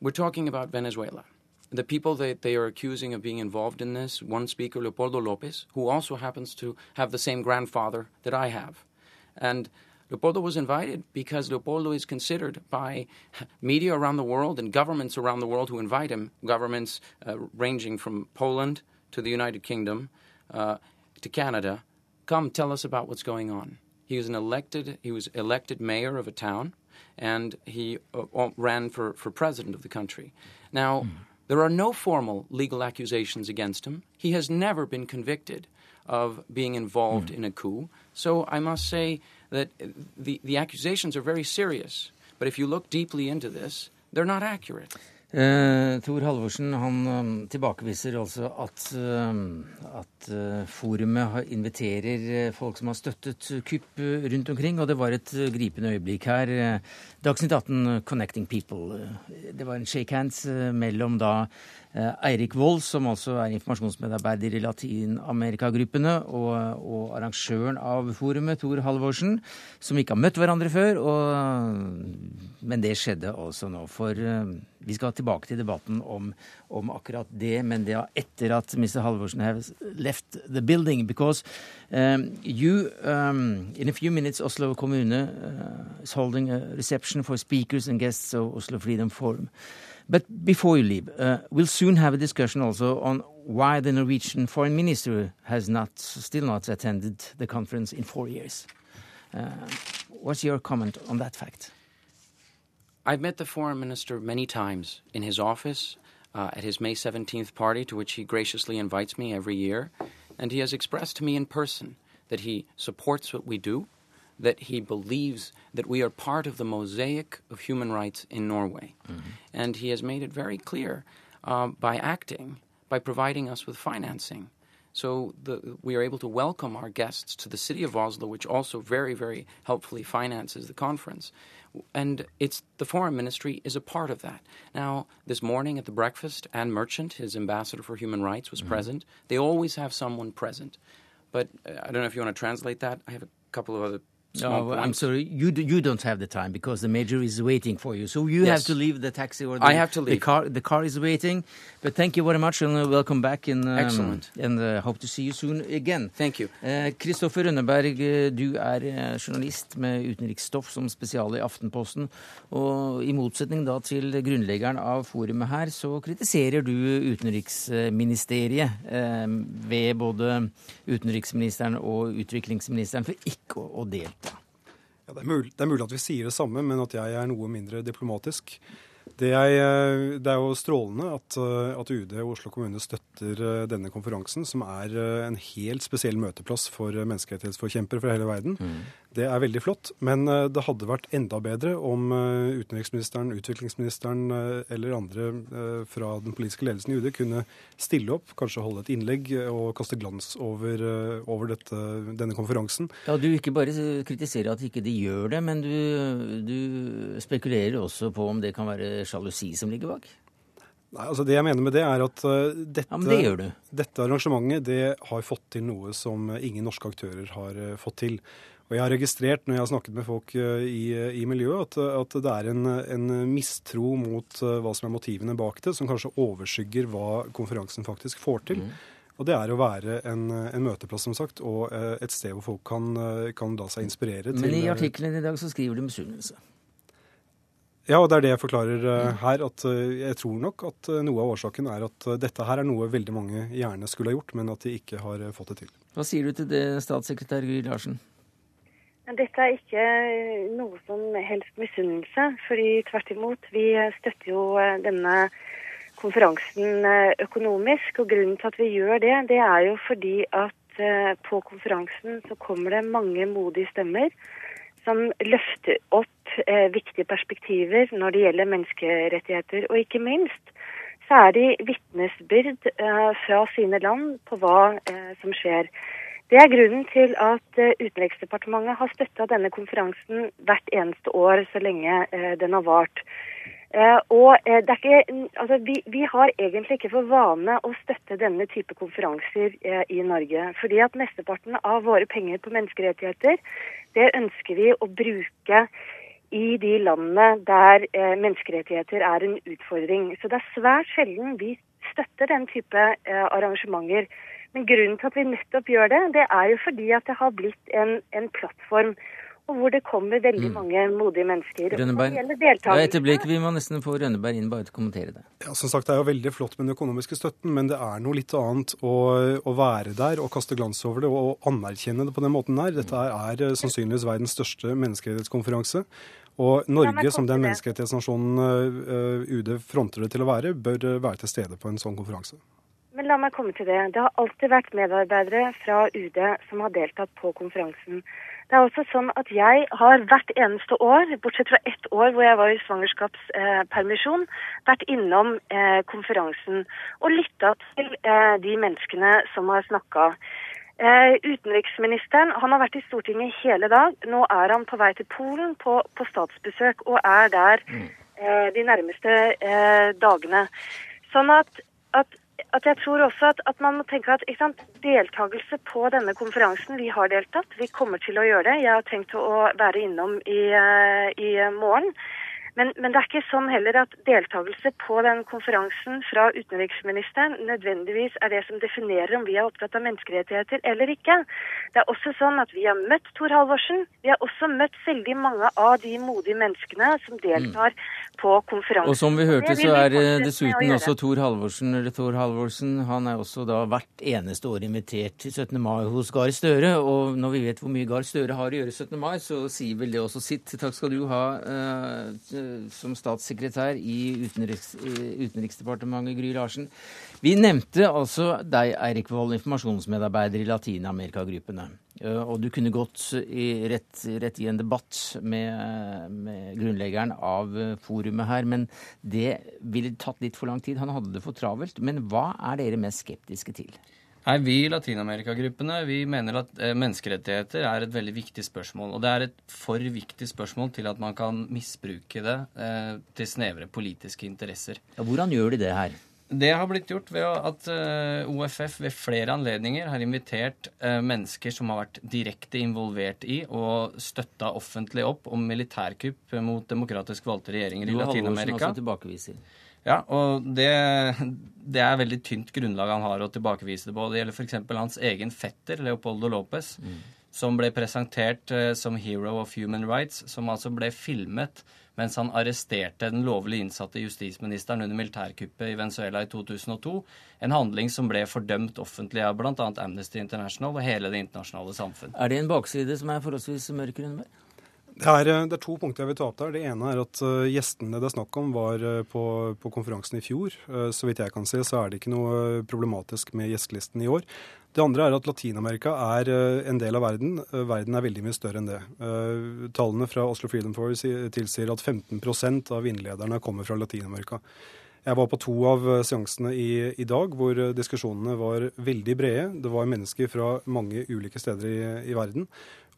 we're talking about Venezuela. The people that they are accusing of being involved in this, one speaker, Leopoldo Lopez, who also happens to have the same grandfather that I have. And Leopoldo was invited because Leopoldo is considered by media around the world and governments around the world who invite him, governments uh, ranging from Poland to the United Kingdom uh, to Canada, come tell us about what's going on. He was an elected he was elected mayor of a town, and he uh, ran for, for president of the country. Now. Mm. There are no formal legal accusations against him. He has never been convicted of being involved mm. in a coup. So I must say that the, the accusations are very serious. But if you look deeply into this, they're not accurate. Uh, Tor Halvorsen han um, tilbakeviser altså at, um, at uh, forumet inviterer uh, folk som har støttet kupp uh, rundt omkring. Og det var et gripende øyeblikk her. Dagsnytt 18 Connecting People. Det var en shake hands mellom da Eh, Eirik Wold, som også er informasjonsmedarbeider i Latin-Amerika-gruppene, og, og, arrangøren av forumet, Tor Halvorsen, som ikke har møtt hverandre før. Og, men det skjedde også nå. For uh, vi skal tilbake til debatten om, om, akkurat det, men det er etter at Mr. Halvorsen has left the building. Because um, you, um, in a few minutes, Oslo kommune uh, is holding a reception for speakers and guests of Oslo Freedom Forum. But before you leave, uh, we'll soon have a discussion also on why the Norwegian foreign minister has not, still not attended the conference in four years. Uh, what's your comment on that fact? I've met the foreign minister many times in his office, uh, at his May 17th party, to which he graciously invites me every year, and he has expressed to me in person that he supports what we do, that he believes that we are part of the mosaic of human rights in Norway. Mm-hmm. And he has made it very clear uh, by acting, by providing us with financing. So the, we are able to welcome our guests to the city of Oslo, which also very, very helpfully finances the conference. And it's the foreign ministry is a part of that. Now, this morning at the breakfast, Anne Merchant, his ambassador for human rights, was mm-hmm. present. They always have someone present. But uh, I don't know if you want to translate that. I have a couple of other Oh, I'm sorry. You do, you don't have the time because the major is waiting for you. So you yes. have to leave the taxi or the, I have to leave. The car, the car is waiting. But thank you very much and uh, welcome back. In, um, Excellent. And uh, hope to see you soon again. Thank you. Kristoffer uh, Rønneberg, uh, du er uh, journalist med utenriksstoff som spesial i Aftenposten. Og i motsetning da til grunnleggeren av forumet her, så kritiserer du utenriksministeriet ved både utenriksministeren og utviklingsministeren for ikke å, å delta. Ja, det, er mulig, det, er mulig, at vi sier det samme, men at jeg er noe mindre diplomatisk. Det er, eh, det er, jo strålende at, eh, at, UD og Oslo kommune støtter eh, denne konferansen, som er en helt spesiell møteplass for menneskerettighetsforkjempere fra hele verden. Mm. Det er veldig flott, men det hadde vært enda bedre om utenriksministeren, utviklingsministeren eller andre fra den politiske ledelsen i UD kunne stille opp, kanskje holde et innlegg og kaste glans over, over dette, denne konferansen. Ja, Du ikke bare kritiserer at ikke de gjør det, men du, du spekulerer også på om det kan være sjalusi som ligger bak? Nei, altså Det jeg mener med det, er at uh, dette, ja, det dette, arrangementet det har fått til noe som ingen norske aktører har uh, fått til. Og Jeg har registrert når jeg har snakket med folk uh, i, i, miljøet, at, at, det er en, en mistro mot hva som er motivene bak det, som kanskje overskygger hva konferansen faktisk får til. Mm. Og det er å være en, en, møteplass som sagt, og et sted hvor folk kan, kan la seg inspirere. Men i artikkelen i dag så skriver du misunnelse. Ja, og det er det jeg forklarer uh, her. At uh, jeg tror nok at uh, noe av årsaken er at dette her er noe veldig mange gjerne skulle ha gjort, men at de ikke har fått det til. Hva sier du til det, statssekretær Gry Larsen? Dette er ikke noe som helst misunnelse. fordi tvert imot, vi støtter jo denne konferansen økonomisk. Og grunnen til at vi gjør det, det er jo fordi at på konferansen så kommer det mange modige stemmer som løfter opp eh, viktige perspektiver når det gjelder menneskerettigheter. Og ikke minst så er de vitnesbyrd eh, fra sine land på hva eh, som skjer. Det er grunnen til at eh, Utenriksdepartementet har støtta denne konferansen hvert eneste år så lenge eh, den har vart. Eh, og ikke, altså vi, vi, har egentlig ikke for vane å støtte denne type konferanser i Norge. Fordi at mesteparten av våre penger på menneskerettigheter, det ønsker vi å bruke i de landene der menneskerettigheter er en utfordring. Så det er svært sjelden vi støtter den type arrangementer. Men grunnen til at vi nettopp gjør det, det er jo fordi at det har blitt en, en plattform og hvor det kommer veldig mm. mange modige mennesker. Rønneberg, ja, et øyeblikk, vi må nesten få Rønneberg inn bare til å kommentere det. Ja, som sagt, Det er jo veldig flott med den økonomiske støtten, men det er noe litt annet å, å være der og kaste glans over det og anerkjenne det på den måten her. Dette er, er sannsynligvis verdens største menneskerettighetskonferanse. Og Norge, som den menneskerettighetsnasjonen uh, UD fronter det til å være, bør være til stede på en sånn konferanse. Men la meg komme til det. Det har alltid vært medarbeidere fra UD som har deltatt på konferansen. Det er også sånn at jeg har hvert eneste år, bortsett fra ett år hvor jeg var i svangerskapspermisjon, vært innom eh, konferansen og lytta til eh, de menneskene som har snakka. Eh, utenriksministeren han har vært i Stortinget hele dag. Nå er han på vei til Polen på, på statsbesøk og er der eh, de nærmeste dagene. Sånn at, at at jeg tror også at, at man må tenke at sant, deltakelse på denne konferansen Vi har deltatt, vi kommer til å gjøre det. Jeg har tenkt å være innom i, eh, i morgen. Men, men, det er ikke sånn heller at deltakelse på den konferansen fra utenriksministeren nødvendigvis er det som definerer om vi er opptatt av menneskerettigheter eller ikke. Det er også sånn at vi har møtt Tor Halvorsen. Vi har også møtt veldig mange av de modige menneskene som deltar mm. på konferansen. Og som vi hørte, så er dessuten også Tor Halvorsen, eller Tor Halvorsen han er også da hvert eneste år invitert til 17. mai hos Gahr Støre. Og når vi vet hvor mye Gahr Støre har å gjøre 17. mai, så sier vel det også sitt. Takk skal du ha. Uh, som statssekretær i Utenriks, Utenriksdepartementet, Gry Larsen. Vi nevnte altså deg, Eirik Wold, informasjonsmedarbeider i Latin-Amerika-gruppene. Eh, og du kunne gått i, rett, rett, i en debatt med, med, grunnleggeren av forumet her, men det ville tatt litt for lang tid. Han hadde det for travelt. Men hva er dere mest skeptiske til? Nei, Vi i Latin-Amerika-gruppene vi mener at eh, menneskerettigheter er et veldig viktig spørsmål. Og det er et for viktig spørsmål til at man kan misbruke det eh, til snevre politiske interesser. Ja, hvordan gjør de det her? Det har blitt gjort ved at eh, OFF ved flere anledninger har invitert uh, mennesker som har vært direkte involvert i og støtta offentlig opp om militærkupp mot demokratisk valgte regjeringer i Latin-Amerika. Ja, og det, det er veldig tynt grunnlag han har å tilbakevise det på. Det gjelder f.eks. hans egen fetter, Leopoldo Lopez, mm. som ble presentert uh, som hero of human rights, som altså ble filmet mens han arresterte den lovlig innsatte justisministeren under militærkuppet i Venezuela i 2002. En handling som ble fordømt offentlig av bl.a. Amnesty International og hele det internasjonale samfunn. Er det en bakside som er forholdsvis mørk, Rønneberg? Det er, eh, det er, to punkter jeg vil ta opp der. Det ene er at uh, gjestene det er snakk om, var uh, på, på, konferansen i fjor. Uh, så vidt jeg kan se, så er det ikke noe problematisk med gjestelisten i år. Det andre er at Latin-Amerika er en del av verden. Verden er veldig mye større enn det. Tallene fra Oslo Freedom Force tilsier at 15% av innlederne kommer fra Latin-Amerika. Jeg var på to av seansene i, i, dag hvor diskusjonene var veldig brede. Det var mennesker fra mange ulike steder i, i verden.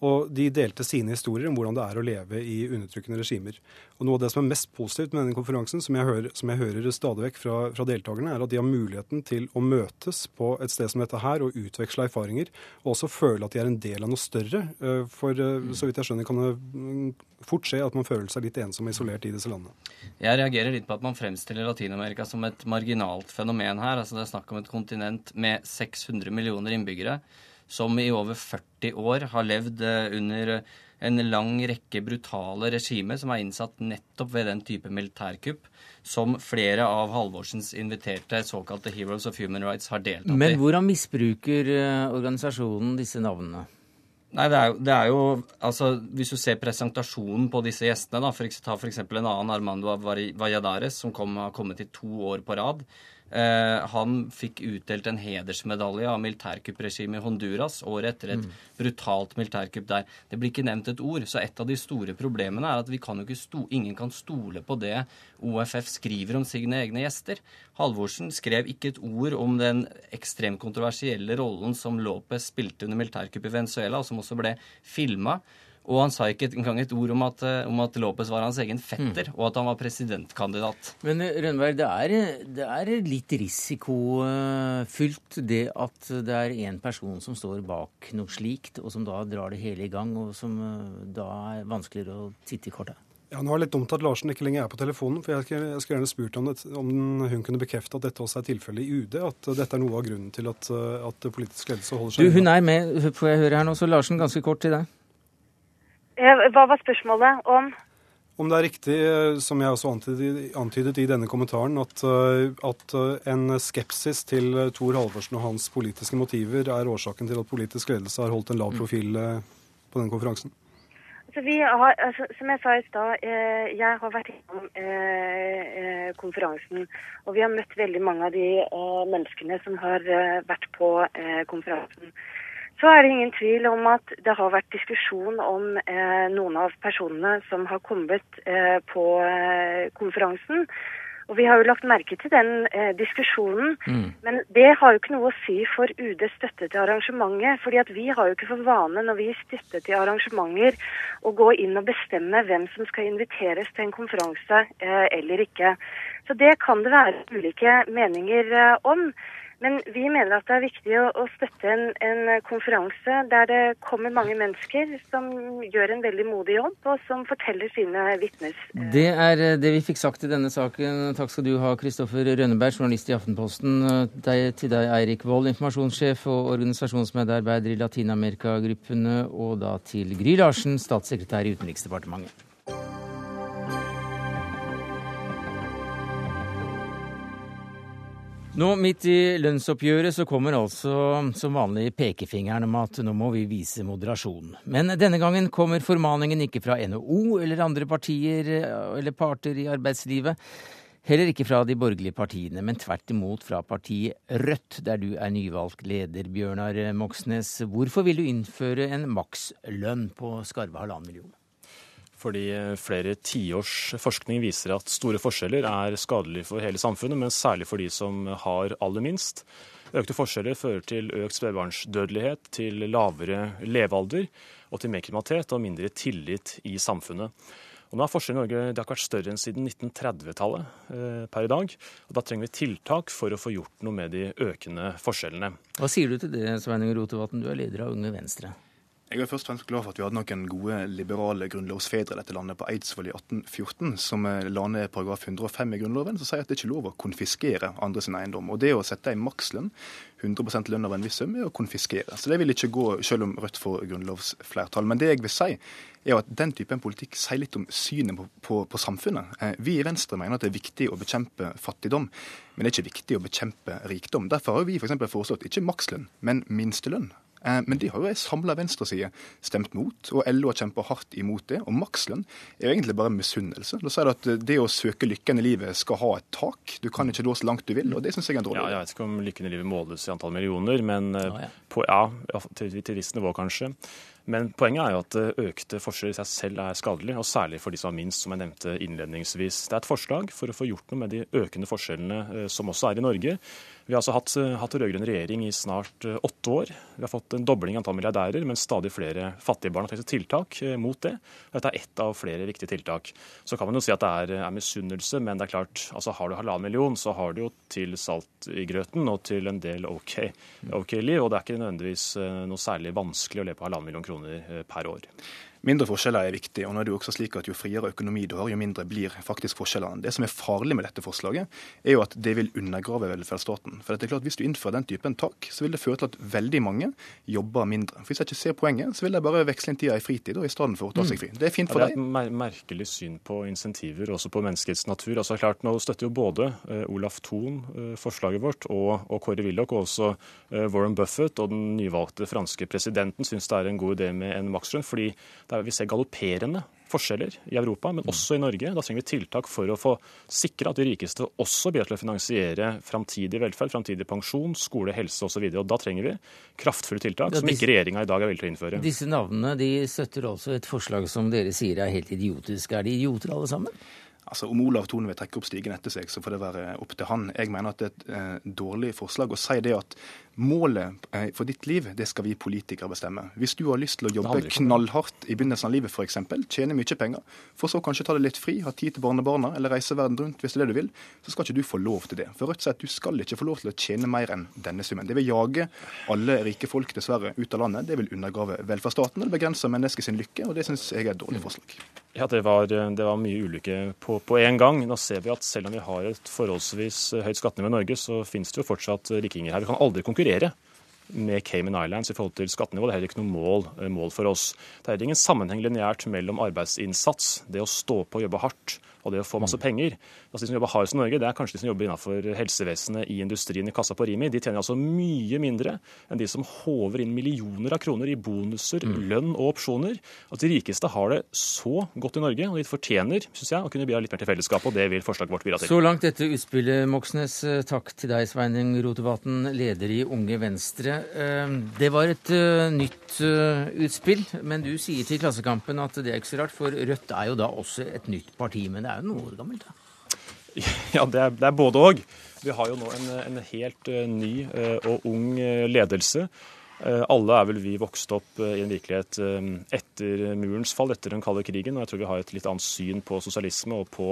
Og de delte sine historier om hvordan det er å leve i undertrykkende regimer. Og Noe av det som er mest positivt med denne konferansen, som jeg hører, som jeg hører stadig vekk fra, fra, deltakerne, er at de har muligheten til å møtes på et sted som dette her og utveksle erfaringer. Og også føle at de er en del av noe større. Eh, for eh, så vidt jeg skjønner, kan det mm, fort skje at man føler seg litt ensom og isolert i disse landene. Jeg reagerer litt på at man fremstiller Latin-Amerika som et marginalt fenomen her. Altså Det er snakk om et kontinent med 600 millioner innbyggere som i over 40 år har levd eh, under en lang rekke brutale regimer som er innsatt nettopp ved den type militærkupp som flere av Halvorsens inviterte såkalte Heroes of Human Rights har deltatt i. Men hvordan misbruker eh, organisasjonen disse navnene? Nei, det er, jo, det er, jo, altså Hvis du ser presentasjonen på disse gjestene, da, for, ta f.eks. en annen Armando Valladares, som kom, har kommet i to år på rad. Eh, han fikk utdelt en hedersmedalje av militærkuppregimet i Honduras året etter et Mm. brutalt militærkupp der. Det blir ikke nevnt et ord. Så et av de store problemene er at vi kan sto, ingen kan stole på det OFF skriver om sine egne gjester. Halvorsen skrev ikke et ord om den ekstremt kontroversielle rollen som Lopez spilte under militærkuppet i Venezuela, og som også ble filma. Og han sa ikke engang et ord om at, eh, om at Lopez var hans egen fetter, og at han var presidentkandidat. Men eh, Rønneberg, det er, det er litt risikofylt det at det er én person som står bak noe slikt, og som da drar det hele i gang, og som eh, da er vanskeligere å titte i kortet. Ja, nå er det litt dumt at Larsen ikke lenger er på telefonen, for jeg skulle, jeg skulle gjerne spurt om, det, om hun kunne bekrefte at dette også er tilfellet i UD, at dette er noe av grunnen til at, at politisk ledelse holder seg Du, hun er med, får jeg høre her nå, så Larsen, ganske kort til deg. Eh, Hva var spørsmålet om? Om det er riktig, eh, som jeg også antydet, antydet i denne kommentaren, at, eh, at en skepsis til Thor Halvorsen og hans politiske motiver er årsaken til at politisk ledelse har holdt en lav profil eh, på denne konferansen? Vi har, altså, som jeg sa i stad, eh, jeg har vært innom eh, konferansen. Og vi har møtt veldig mange av de eh, menneskene som har eh, vært på eh, konferansen. Så er det ingen tvil om at det har vært diskusjon om eh, noen av personene som har kommet eh, på eh, konferansen. Og vi har jo lagt merke til den eh, diskusjonen. Men det har jo ikke noe å si for UDs støtte til arrangementet. fordi at vi har jo ikke for vane når vi gir støtte til arrangementer å gå inn og bestemme hvem som skal inviteres til en konferanse eh, eller ikke. Så det kan det være ulike meninger eh, om. Men vi mener at det er viktig å, å støtte en, en konferanse der det kommer mange mennesker som gjør en veldig modig jobb, og som forteller sine vitner. Det er eh, det vi fikk sagt i denne saken. Takk skal du ha, Kristoffer Rønneberg, journalist i Aftenposten. Eh, Deg, til deg, Eirik Wold, informasjonssjef og organisasjonsmedarbeider i Latin-Amerika-gruppene. Og da til Gry Larsen, statssekretær i Utenriksdepartementet. Nå midt i lønnsoppgjøret så kommer altså som vanlig pekefingeren om at nå må vi vise moderasjon. Men denne gangen kommer formaningen ikke fra NHO eller andre partier eh, eller parter i arbeidslivet. Heller ikke fra de borgerlige partiene, men tvert imot fra partiet Rødt, der du er nyvalgt leder, Bjørnar Moxnes. Hvorfor vil du innføre en makslønn på skarve halvannen million? Fordi flere tiårs forskning viser at store forskjeller er skadelig for hele samfunnet, men særlig for de som har aller minst. Økte forskjeller fører til økt spedbarnsdødelighet, til lavere levealder og til mer kriminalitet og mindre tillit i samfunnet. Og nå er forskjellene i Norge det har ikke vært større enn siden 1930-tallet eh, per i dag. Og da trenger vi tiltak for å få gjort noe med de økende forskjellene. Hva sier du til det, Sveining Rotevatn, du er leder av Unge Venstre? Jeg er først og fremst glad for at vi hadde noen gode liberale grunnlovsfedre i dette landet på Eidsvoll i 1814, som eh, la ned paragraf 105 i Grunnloven, som sier at det ikke er lov å konfiskere andre sin eiendom. Og det å sette en makslønn, 100 lønn av en viss sum, er å konfiskere. Så det vil ikke gå, selv om Rødt får grunnlovsflertall. Men det jeg vil si, er at den typen politikk sier litt om synet på, på, på samfunnet. Eh, Vi i Venstre mener at det er viktig å bekjempe fattigdom, men det er ikke viktig å bekjempe rikdom. Derfor har vi f.eks. For foreslått ikke makslønn, men minstelønn. Eh, Men det har jo ei samla venstreside stemt mot, og LO har kjempa hardt imot det. Og makslønn er jo egentlig bare misunnelse. Da sier du at det å søke lykken i livet skal ha et tak. Du kan ikke nå så langt du vil, og det syns jeg er en dårlig Ja, jeg vet ikke om lykken i livet måles i antall millioner, men eh, på, ja, til til visst nivå kanskje. Men poenget er jo at eh, økte forskjeller i seg selv er skadelig, og særlig for de som har minst, som jeg nevnte innledningsvis. Det er et forslag for å få gjort noe med de økende forskjellene eh, som også er i Norge. Vi har altså hatt, eh, hatt rød-grønn regjering i snart eh, åtte år. Vi har fått en dobling av antall milliardærer, men stadig flere fattige barn har trengt tiltak eh, mot det. Dette er ett av flere viktige tiltak. Så kan man jo si at det er, er misunnelse, men det er klart, altså har du halvannen million, så har du jo til salt i grøten og til en del OK, okay liv. Og det er ikke nødvendigvis noe særlig vanskelig å leve på halvannen million kroner per år. Mindre forskjeller er viktig, og nå er det jo også slik at jo friere økonomi du har, jo mindre blir faktisk forskjellene. Det som er farlig med dette forslaget, er jo at det vil undergrave velferdsstaten. For det er klart, Hvis du innfører den typen tak, så vil det føre til at veldig mange jobber mindre. For Hvis jeg ikke ser poenget, så vil de bare veksle inn tida i fritid og i stedet for å ta seg fri. Det er fint for deg. det er et mer merkelig syn på insentiver, også på menneskets natur. Altså klart, Nå støtter jo både eh, Olaf Thon eh, forslaget vårt, og, og Kåre Willoch, og også eh, Warren Buffett og den nyvalgte franske presidenten syns det er en god idé med en makslønn, fordi der vi ser galopperende forskjeller i Europa, men også i Norge. Da trenger vi tiltak for å få sikre at de rikeste også bidrar til å finansiere framtidig velferd, framtidig pensjon, skole, helse osv. Da trenger vi kraftfulle tiltak som ikke regjeringa i dag er villig til å innføre. Disse navnene de støtter altså et forslag som dere sier er helt idiotisk. Er de idioter alle sammen? Altså, Om Olav Thon vil trekke opp stigen etter seg, så får det være opp til han. Jeg mener at det er et eh, dårlig forslag å si det at målet eh, for ditt liv, det skal vi politikere bestemme. Hvis du har lyst til å jobbe knallhardt i begynnelsen av livet f.eks., tjene mye penger, for så kanskje ta det litt fri, ha tid til barnebarna eller reise verden rundt hvis det er det du vil, så skal ikke du få lov til det. For Rødt sier at du skal ikke få lov til å tjene mer enn denne summen. Det vil jage alle rike folk dessverre ut av landet. Det vil undergrave velferdsstaten, og det begrenser menneskets lykke, og det syns jeg er et dårlig forslag. Ja, det var, det var mye ulykke på, på en gang. Nå ser vi at selv om vi har et forholdsvis høyt skattenivå i Norge, så finnes det jo fortsatt rikinger her. Vi kan aldri konkurrere med Cayman Islands i forhold til skattenivå. Det er heller ikke noe mål, mål for oss. Det er ingen sammenheng lineært mellom arbeidsinnsats, det å stå på og jobbe hardt, og det å få masse penger. Altså De som jobber hardest i Norge, det er kanskje de som jobber innenfor helsevesenet, i industrien, i kassa på Rimi. De tjener altså mye mindre enn de som håver inn millioner av kroner i bonuser, mm. lønn og opsjoner. At de rikeste har det så godt i Norge, og de fortjener synes jeg, å kunne bidra litt mer til fellesskapet, og det vil forslaget vårt bidra til. Så langt dette utspillet, Moxnes. Takk til deg, Sveining Rotevatn, leder i Unge Venstre. Det var et nytt utspill, men du sier til Klassekampen at det er ikke så rart, for Rødt er jo da også et nytt parti. men det er jo noen år gammelt? da. Ja, det er, det er både òg. Vi har jo nå en, en helt uh, ny uh, og ung uh, ledelse. Alle er vel vi vokst opp i en virkelighet etter murens fall, etter den kalde krigen. Og jeg tror vi har et litt annet syn på sosialisme og på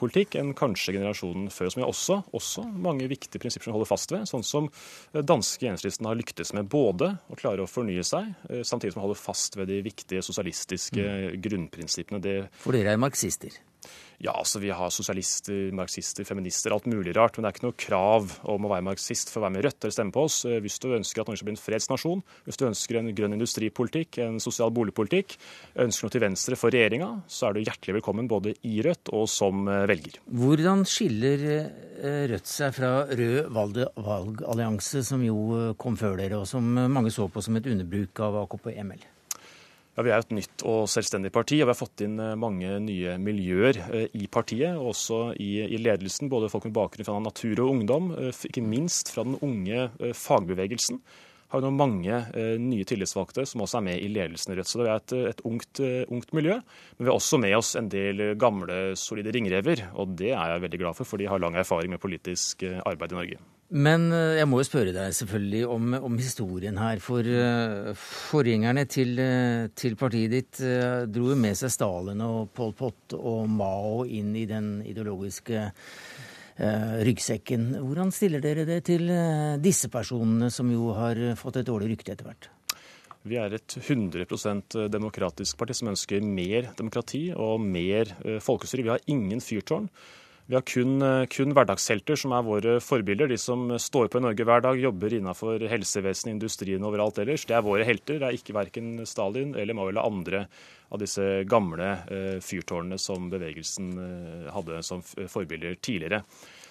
politikk enn kanskje generasjonen før. Som vi også, også mange viktige prinsipper som holder fast ved. Sånn som danske enhetslisten har lyktes med både å klare å fornye seg, samtidig som de holder fast ved de viktige sosialistiske mm. grunnprinsippene. Det For dere er marxister? Ja, altså Vi har sosialister, marxister, feminister, alt mulig rart. Men det er ikke noe krav om å være marxist for å være med i Rødt eller stemme på oss. Eh, hvis du ønsker at Norge skal bli en fredsnasjon, hvis du ønsker en grønn industripolitikk, en sosial boligpolitikk, ønsker noe til venstre for regjeringa, så er du hjertelig velkommen både i Rødt og som eh, velger. Hvordan skiller eh, Rødt seg fra Rød valgallianse, som jo kom før dere, og som mange så på som et underbruk av AKP-ML? Ja, Vi er et nytt og selvstendig parti, og vi har fått inn eh, mange nye miljøer eh, i partiet. Også i, i ledelsen, både folk med bakgrunn fra natur og ungdom, eh, ikke minst fra den unge fagbevegelsen. Har jo nå mange nye tillitsvalgte som også er med i ledelsen i Rødt. Så det er et, et ungt, ungt, miljø. Men vi har også med oss en del gamle, solide ringrever, og det er jeg veldig glad for, for de har lang erfaring med politisk arbeid i Norge. Men eh, jeg må jo spørre deg selvfølgelig om, om historien her. For uh, forgjengerne til, uh, til, partiet ditt uh, dro jo med seg Stalin og Pol Pot og Mao inn i den ideologiske ryggsekken. Hvordan stiller dere det til disse personene, som jo har fått et dårlig rykte etter hvert? Vi er et 100% demokratisk parti som ønsker mer demokrati og mer folkestyre. Vi har ingen fyrtårn. Vi har kun, eh, kun, hverdagshelter som er våre forbilder. De som står på i Norge hver dag, jobber innenfor helsevesenet, industrien og overalt ellers. Det er våre helter. Det er ikke verken Stalin eller Mao eller andre av disse gamle eh, fyrtårnene som bevegelsen eh, hadde som forbilder tidligere.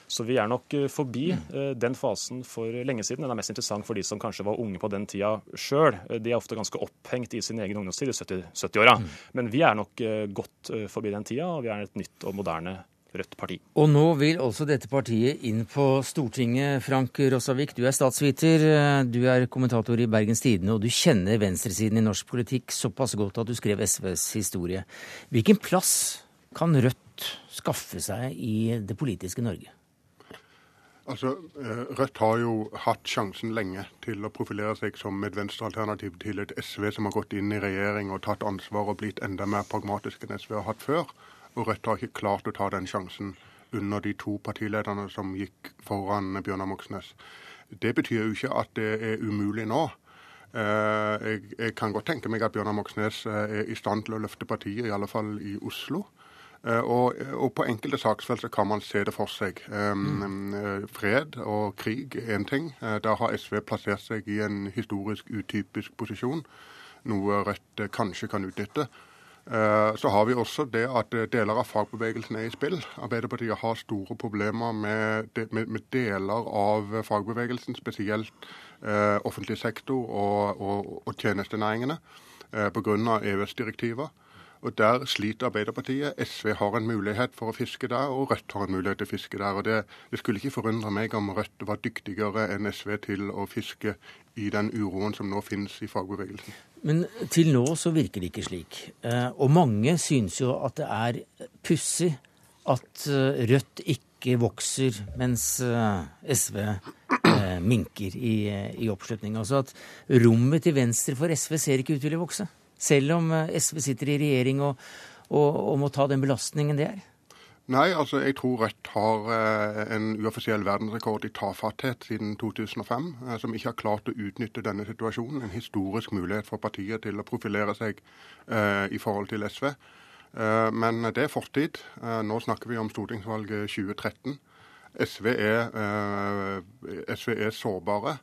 Så vi er nok forbi den fasen for lenge siden. Den er mest interessant for de som kanskje var unge på den tida sjøl. De er ofte ganske opphengt i sin egen ungdomstid i 70-åra. 70 Men vi er nok godt forbi den tida, og vi er et nytt og moderne Rødt parti. Og nå vil også dette partiet inn på Stortinget. Frank Rossavik, du er statsviter, du er kommentator i Bergens Tidende, og du kjenner venstresiden i norsk politikk såpass godt at du skrev SVs historie. Hvilken plass kan Rødt skaffe seg i det politiske Norge? Altså, eh, Rødt har jo hatt sjansen lenge til å profilere seg som et venstrealternativ til et SV som har gått inn i regjering og tatt ansvar og blitt enda mer pragmatisk enn SV har hatt før. Og Rødt har ikke klart å ta den sjansen under de to partilederne som gikk foran Bjørnar Moxnes. Det betyr jo ikke at det er umulig nå. Eh, jeg, kan godt tenke meg at Bjørnar Moxnes eh, er i stand til å løfte partiet, i alle fall i Oslo. Eh, og, og, på enkelte saksfelt kan man se det for seg. Mm. Fred og krig er én ting. Der har SV plassert seg i en historisk utypisk posisjon, noe Rødt kanskje kan utnytte. Eh, så har vi også det at eh, deler av fagbevegelsen er i spill. Arbeiderpartiet har store problemer med, deler av fagbevegelsen, spesielt eh, offentlig sektor og, og, og tjenestenæringene. pga. EØS-direktiver. Og Der sliter Arbeiderpartiet. SV har en mulighet for å fiske der, og Rødt har en mulighet til å fiske der. og Det, det skulle ikke forundre meg om Rødt var dyktigere enn SV til å fiske i den uroen som nå finnes i fagbevegelsen. Men til nå så virker det ikke slik. Eh, og mange syns jo at det er pussig at eh, Rødt ikke vokser mens eh, SV minker i, i oppslutning. Altså at rommet til venstre for SV ser ikke ut til å vokse. Selv om SV sitter i regjering og, og, og må ta den belastningen det er. Nei, altså jeg tror Rødt har eh, en uoffisiell verdensrekord i tafatthet siden 2005, eh, som ikke har klart å utnytte denne situasjonen. En historisk mulighet for partiet til å profilere seg eh, i forhold til SV. Men det er fortid. Nå snakker vi om stortingsvalget 2013. SV er, SV er sårbare.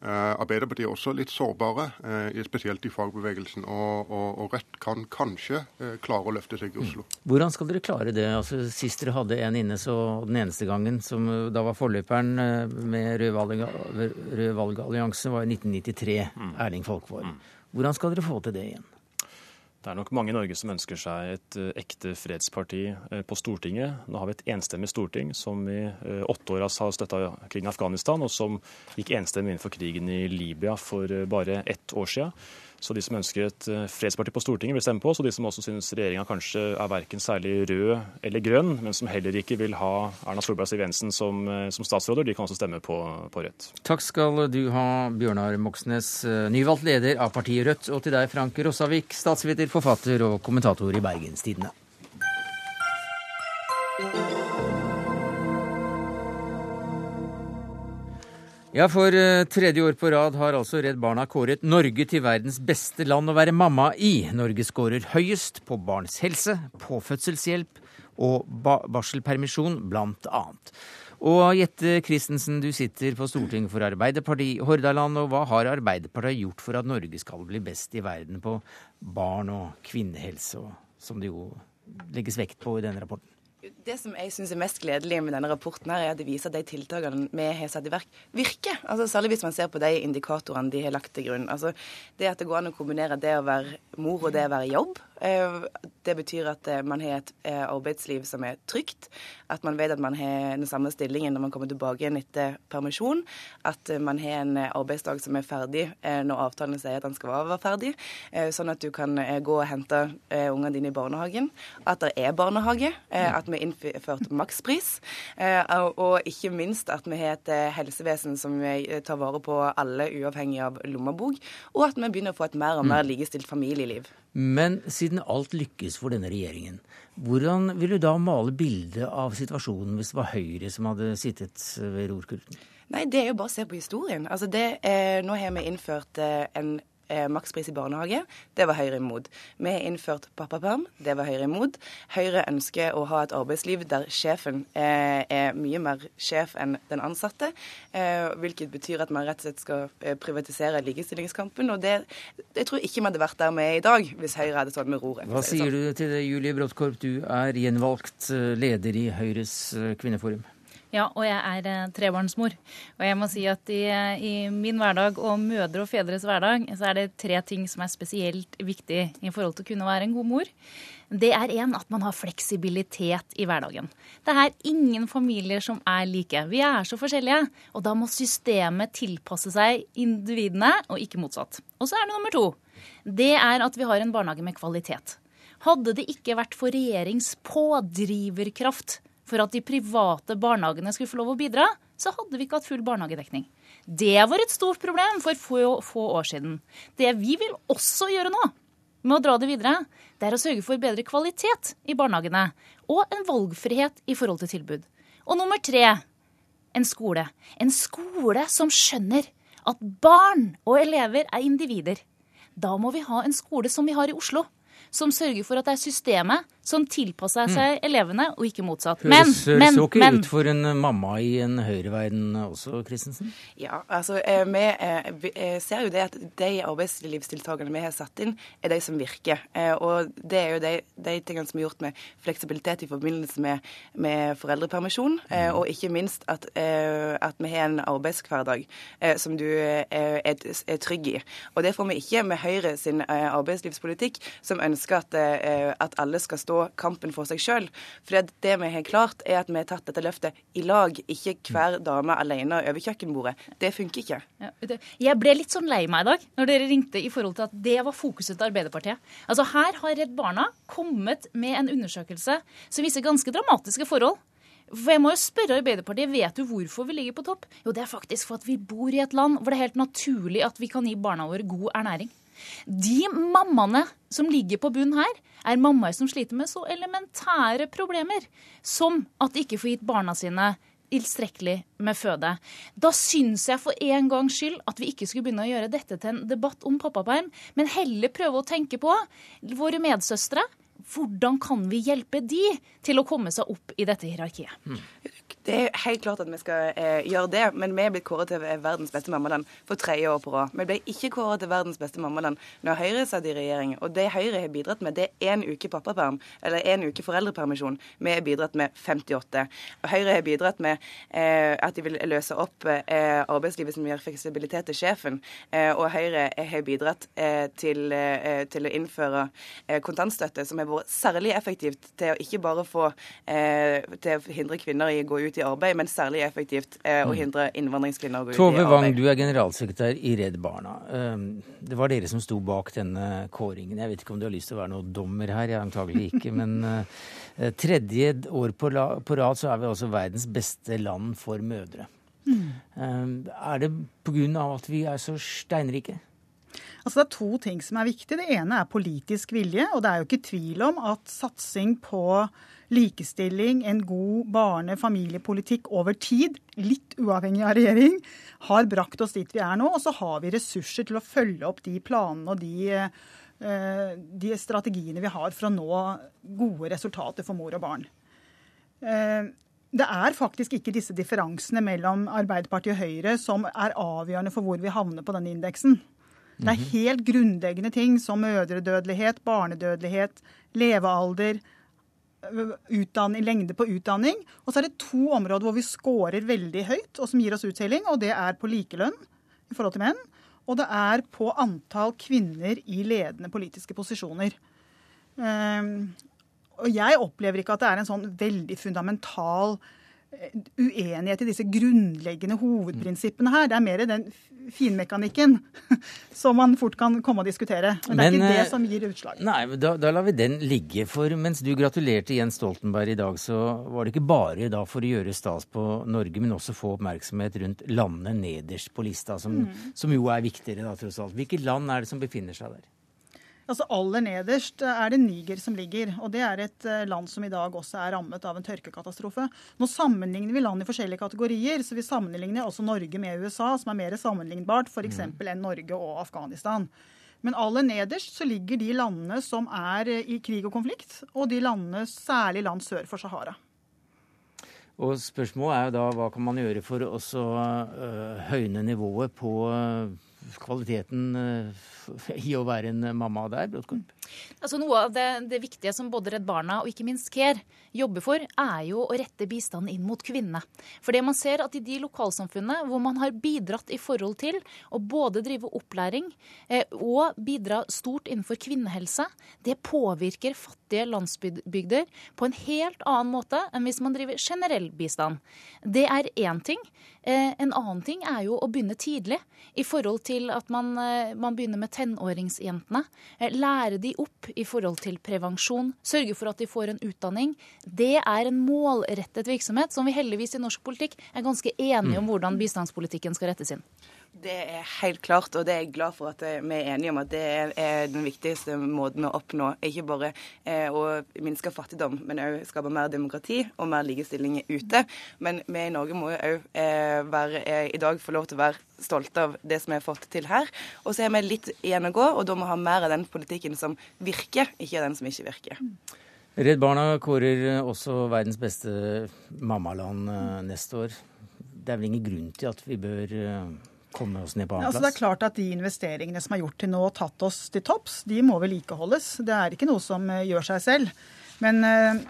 Eh, Arbeiderpartiet er også litt sårbare, eh, spesielt i fagbevegelsen. Og, og, og Rødt kan kanskje eh, klare å løfte seg i Oslo. Mm. Hvordan skal dere klare det? Altså, sist dere hadde en inne, så den eneste gangen, som da var forløperen med Rød, valgallianse, var i 1993. Mm. Erling Folkvord. Mm. Hvordan skal dere få til det igjen? Det er nok mange i Norge som ønsker seg et uh, ekte fredsparti uh, på Stortinget. Nå har vi et enstemmig storting som i uh, åtte år har støtta krigen i Afghanistan, og som gikk enstemmig inn for krigen i Libya for bare ett år siden. Så de som ønsker et eh, fredsparti på Stortinget, vil stemme på oss. Og de som også syns regjeringa kanskje er verken særlig rød eller grønn, men som heller ikke vil ha Erna Solberg og Siv Jensen som, eh, som, statsråder, de kan også stemme på, på, Rødt. Takk skal du ha, Bjørnar Moxnes, eh, nyvalgt leder av partiet Rødt. Og til deg, Frank Rossavik, statsviter, forfatter og kommentator i Bergenstidene. Ja, for uh, tredje år på rad har altså Redd Barna kåret Norge til verdens beste land å være mamma i. Norge skårer høyest på barns helse, på fødselshjelp og ba barselpermisjon, blant annet. Og Jette Christensen, du sitter på Stortinget for Arbeiderpartiet Hordaland. Og hva har Arbeiderpartiet gjort for at Norge skal bli best i verden på barn- og kvinnehelse, som det jo legges vekt på i denne rapporten? Det som jeg syns er mest gledelig med denne rapporten, her er at det viser at de tiltakene vi har satt i verk, virker. Altså, særlig hvis man ser på de indikatorene de har lagt til grunn. Altså, det at det går an å kombinere det å være mor og det å være i jobb, det betyr at eh, man har et eh, arbeidsliv som er trygt, at man vet at man har den samme stillingen når man kommer tilbake igjen etter permisjon, at man har en arbeidsdag som er ferdig når avtalen sier at den skal være ferdig, sånn at du kan gå og hente ungene dine i barnehagen, at det er barnehage, at vi har innført makspris, og ikke minst at vi har et helsevesen som tar vare på alle uavhengig av lommebok, og at vi begynner å få et mer og mer mm. likestilt familieliv. Men siden alt lykkes for denne regjeringen, hvordan vil du da male bildet av situasjonen hvis det var Høyre som hadde sittet ved rorkulten? Nei, det er jo bare å se på historien. Altså det, eh, nå har vi innført eh, en eh, makspris i barnehage. Det var Høyre imot. Vi har innført pappaperm. Det var Høyre imot. Høyre ønsker å ha et arbeidsliv der sjefen eh, er mye mer sjef enn den ansatte. Eh, hvilket betyr at man rett og slett skal eh, privatisere likestillingskampen. Og det, jeg tror ikke vi hadde vært der vi er i dag, hvis Høyre hadde stått med roret. Hva sier sånn. du til det, Julie Bråttkorp? Du er gjenvalgt eh, leder i Høyres eh, kvinneforum. Ja, og jeg er eh, trebarnsmor. Og jeg må si at i, i, min hverdag og mødre og fedres hverdag, så er det tre ting som er spesielt viktig i forhold til å kunne være en god mor. Det er én at man har fleksibilitet i hverdagen. Det er ingen familier som er like. Vi er så forskjellige. Og da må systemet tilpasse seg individene, og ikke motsatt. Og så er det nummer to. Det er at vi har en barnehage med kvalitet. Hadde det ikke vært for regjerings pådriverkraft for at de private barnehagene skulle få lov å bidra, så hadde vi ikke hatt full barnehagedekning. Det var et stort problem for få, år siden. Det vi vil også gjøre nå, med å dra det videre, det er å sørge for bedre kvalitet i barnehagene. Og en valgfrihet i forhold til tilbud. Og nummer tre en skole. En skole som skjønner at barn og elever er individer. Da må vi ha en skole som vi har i Oslo, som sørger for at det er systemet som tilpasser seg elevene, og ikke motsatt. Høres men, men, så ikke ut for en mamma i en høyreverden også, Christensen? Ja, altså eh, vi, eh, vi eh, ser jo det at de arbeidslivstiltakene vi har satt inn, er de som virker. Og det er jo de, de tingene som er gjort med fleksibilitet i forbindelse med, med foreldrepermisjon, mm. og ikke minst at, at, vi har en arbeidshverdag som du er, er, trygg i. Og det får vi ikke med Høyre sin arbeidslivspolitikk, som ønsker at, at alle skal stå stå kampen for seg sjøl. For det vi har klart, er at vi har tatt dette løftet i lag, ikke hver dame alene over kjøkkenbordet. Det funker ikke. Jeg ble litt sånn lei meg i dag når dere ringte i forhold til at det var fokuset til Arbeiderpartiet. Altså Her har Redd Barna kommet med en undersøkelse som viser ganske dramatiske forhold. For jeg må jo spørre Arbeiderpartiet, Vet du hvorfor vi ligger på topp? Jo, det er faktisk for at vi bor i et land hvor det er helt naturlig at vi kan gi barna våre god ernæring. De mammaene som ligger på bunn her, er mammaer som sliter med så elementære problemer som at de ikke får gitt barna sine tilstrekkelig med føde. Da syns jeg for en gangs skyld at vi ikke skulle begynne å gjøre dette til en debatt om pappaperm, men heller prøve å tenke på våre medsøstre. Hvordan kan vi hjelpe de til å komme seg opp i dette hierarkiet? Mm. Det er helt klart at vi skal eh, gjøre det, men vi er blitt kåret til verdens beste mammaland for tredje år på rad. Vi ble ikke kåret til verdens beste mammaland når Høyre satt i regjering. Og det Høyre har bidratt med, det er én uke pappaperm, eller én uke foreldrepermisjon. Vi har bidratt med 58. Og Høyre har bidratt med eh, at de vil løse opp eh, arbeidslivet som gjør fleksibilitet til sjefen. Eh, og Høyre har bidratt eh, til, eh, til, å innføre kontantstøtte, som har vært særlig effektivt til å ikke bare få til å hindre kvinner i å gå ut ut i arbeid, men særlig effektivt eh, å mm. hindre innvandringskvinner å gå ut i arbeid. Tove Wang, du er generalsekretær i Redd Barna. Um, det var dere som sto bak denne kåringen. Jeg vet ikke om du har lyst til å være noen dommer her, jeg antagelig ikke. men uh, tredje år på, rad så er vi altså verdens beste land for mødre. Mm. Um, er det pga. at vi er så steinrike? Altså Det er to ting som er viktig. Det ene er politisk vilje. Og det er jo ikke tvil om at satsing på likestilling, en god barne- familiepolitikk over tid, litt uavhengig av regjering, har brakt oss dit vi er nå. Og så har vi ressurser til å følge opp de planene og de, eh, de strategiene vi har for å nå gode resultater for mor og barn. Eh, det er faktisk ikke disse differansene mellom Arbeiderpartiet og Høyre som er avgjørende for hvor vi havner på denne indeksen. Det er mhm. helt grunnleggende ting som mødredødelighet, barnedødelighet, levealder, utdanning, lengde på utdanning. Og så er det to områder hvor vi scorer veldig høyt, og som gir oss uttelling. Og det er på likelønn i forhold til menn. Og det er på antall kvinner i ledende politiske posisjoner. Um, og jeg opplever ikke at det er en sånn veldig fundamental eh, uenighet i disse grunnleggende hovedprinsippene her. Det er mer den finmekanikken som man fort kan komme og diskutere. Men, det er ikke det eh, som gir utslag. Nei, da, da, lar vi den ligge. For mens du gratulerte Jens Stoltenberg i dag, så var det ikke bare da for å gjøre stas på Norge, men også få oppmerksomhet rundt landene nederst på lista, som, mm. som jo er viktigere da, tross alt. Hvilke land er det som befinner seg der? Altså Aller nederst er det Niger som ligger. og Det er et eh, land som i dag også er rammet av en tørkekatastrofe. Nå sammenligner vi land i forskjellige kategorier, så vi sammenligner også Norge med USA, som er mer sammenlignbart f.eks. Mm. enn Norge og Afghanistan. Men aller nederst så ligger de landene som er eh, i krig og konflikt, og de landene, særlig land sør for Sahara. Og spørsmålet er jo da hva kan man gjøre for å uh, høyne nivået på uh, kvaliteten uh, i å være en mamma der, Brodkorp? Altså Noe av det, det, viktige som både Redd Barna og ikke minst CARE jobber for, er jo å rette bistanden inn mot kvinnene. For det man ser at i de lokalsamfunnene hvor man har bidratt i forhold til å både drive opplæring eh, og bidra stort innenfor kvinnehelse, det påvirker fattige landsbygder på en helt annen måte enn hvis man driver generell bistand. Det er én ting. Eh, en annen ting er jo å begynne tidlig i forhold til at man, eh, man begynner med tenåringsjentene. Eh, lære de opp i forhold til prevensjon, sørge for at de får en utdanning. Det er en målrettet virksomhet som vi heldigvis i norsk politikk er ganske enige om mm. hvordan bistandspolitikken skal rettes inn. Det er helt klart, og det er jeg glad for at vi er enige om at det er den viktigste måten å oppnå ikke bare eh, å minske fattigdom, men òg skape mer demokrati og mer likestilling ute. Men vi i Norge må jo òg eh, eh, i dag få lov til å være stolte av det som vi har fått til her. Og så har vi litt igjen å gå, og da må vi ha mer av den politikken som virker, ikke den som ikke virker. Redd Barna kårer også verdens beste mammaland eh, neste år. Det er vel ingen grunn til at vi bør eh, komme oss ned på Ja, altså det er klart at De investeringene som er gjort til nå, og tatt oss til topps, de må vedlikeholdes. Det er ikke noe som eh, gjør seg selv. Men eh,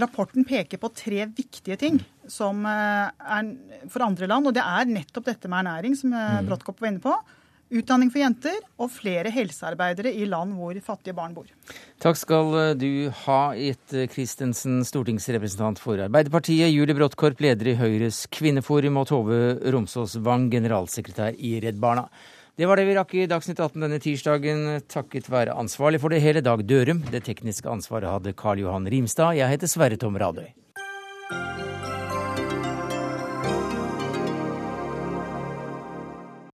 rapporten peker på tre viktige ting som eh, er for andre land. Og det er nettopp dette med ernæring, som eh, Mm. Brodtkopp var inne på. Utdanning for jenter og flere helsearbeidere i land hvor fattige barn bor. Takk skal eh, du ha, Jette Christensen, stortingsrepresentant for Arbeiderpartiet, Julie Bråttkorp, leder i Høyres kvinneforum, og Tove Romsås Wang, generalsekretær i Redd Barna. Det var det vi rakk i Dagsnytt 18 denne tirsdagen, takket være ansvarlig for det hele Dag Dørum. Det tekniske ansvaret hadde Karl Johan Rimstad. Jeg heter Sverre Tom Radøy.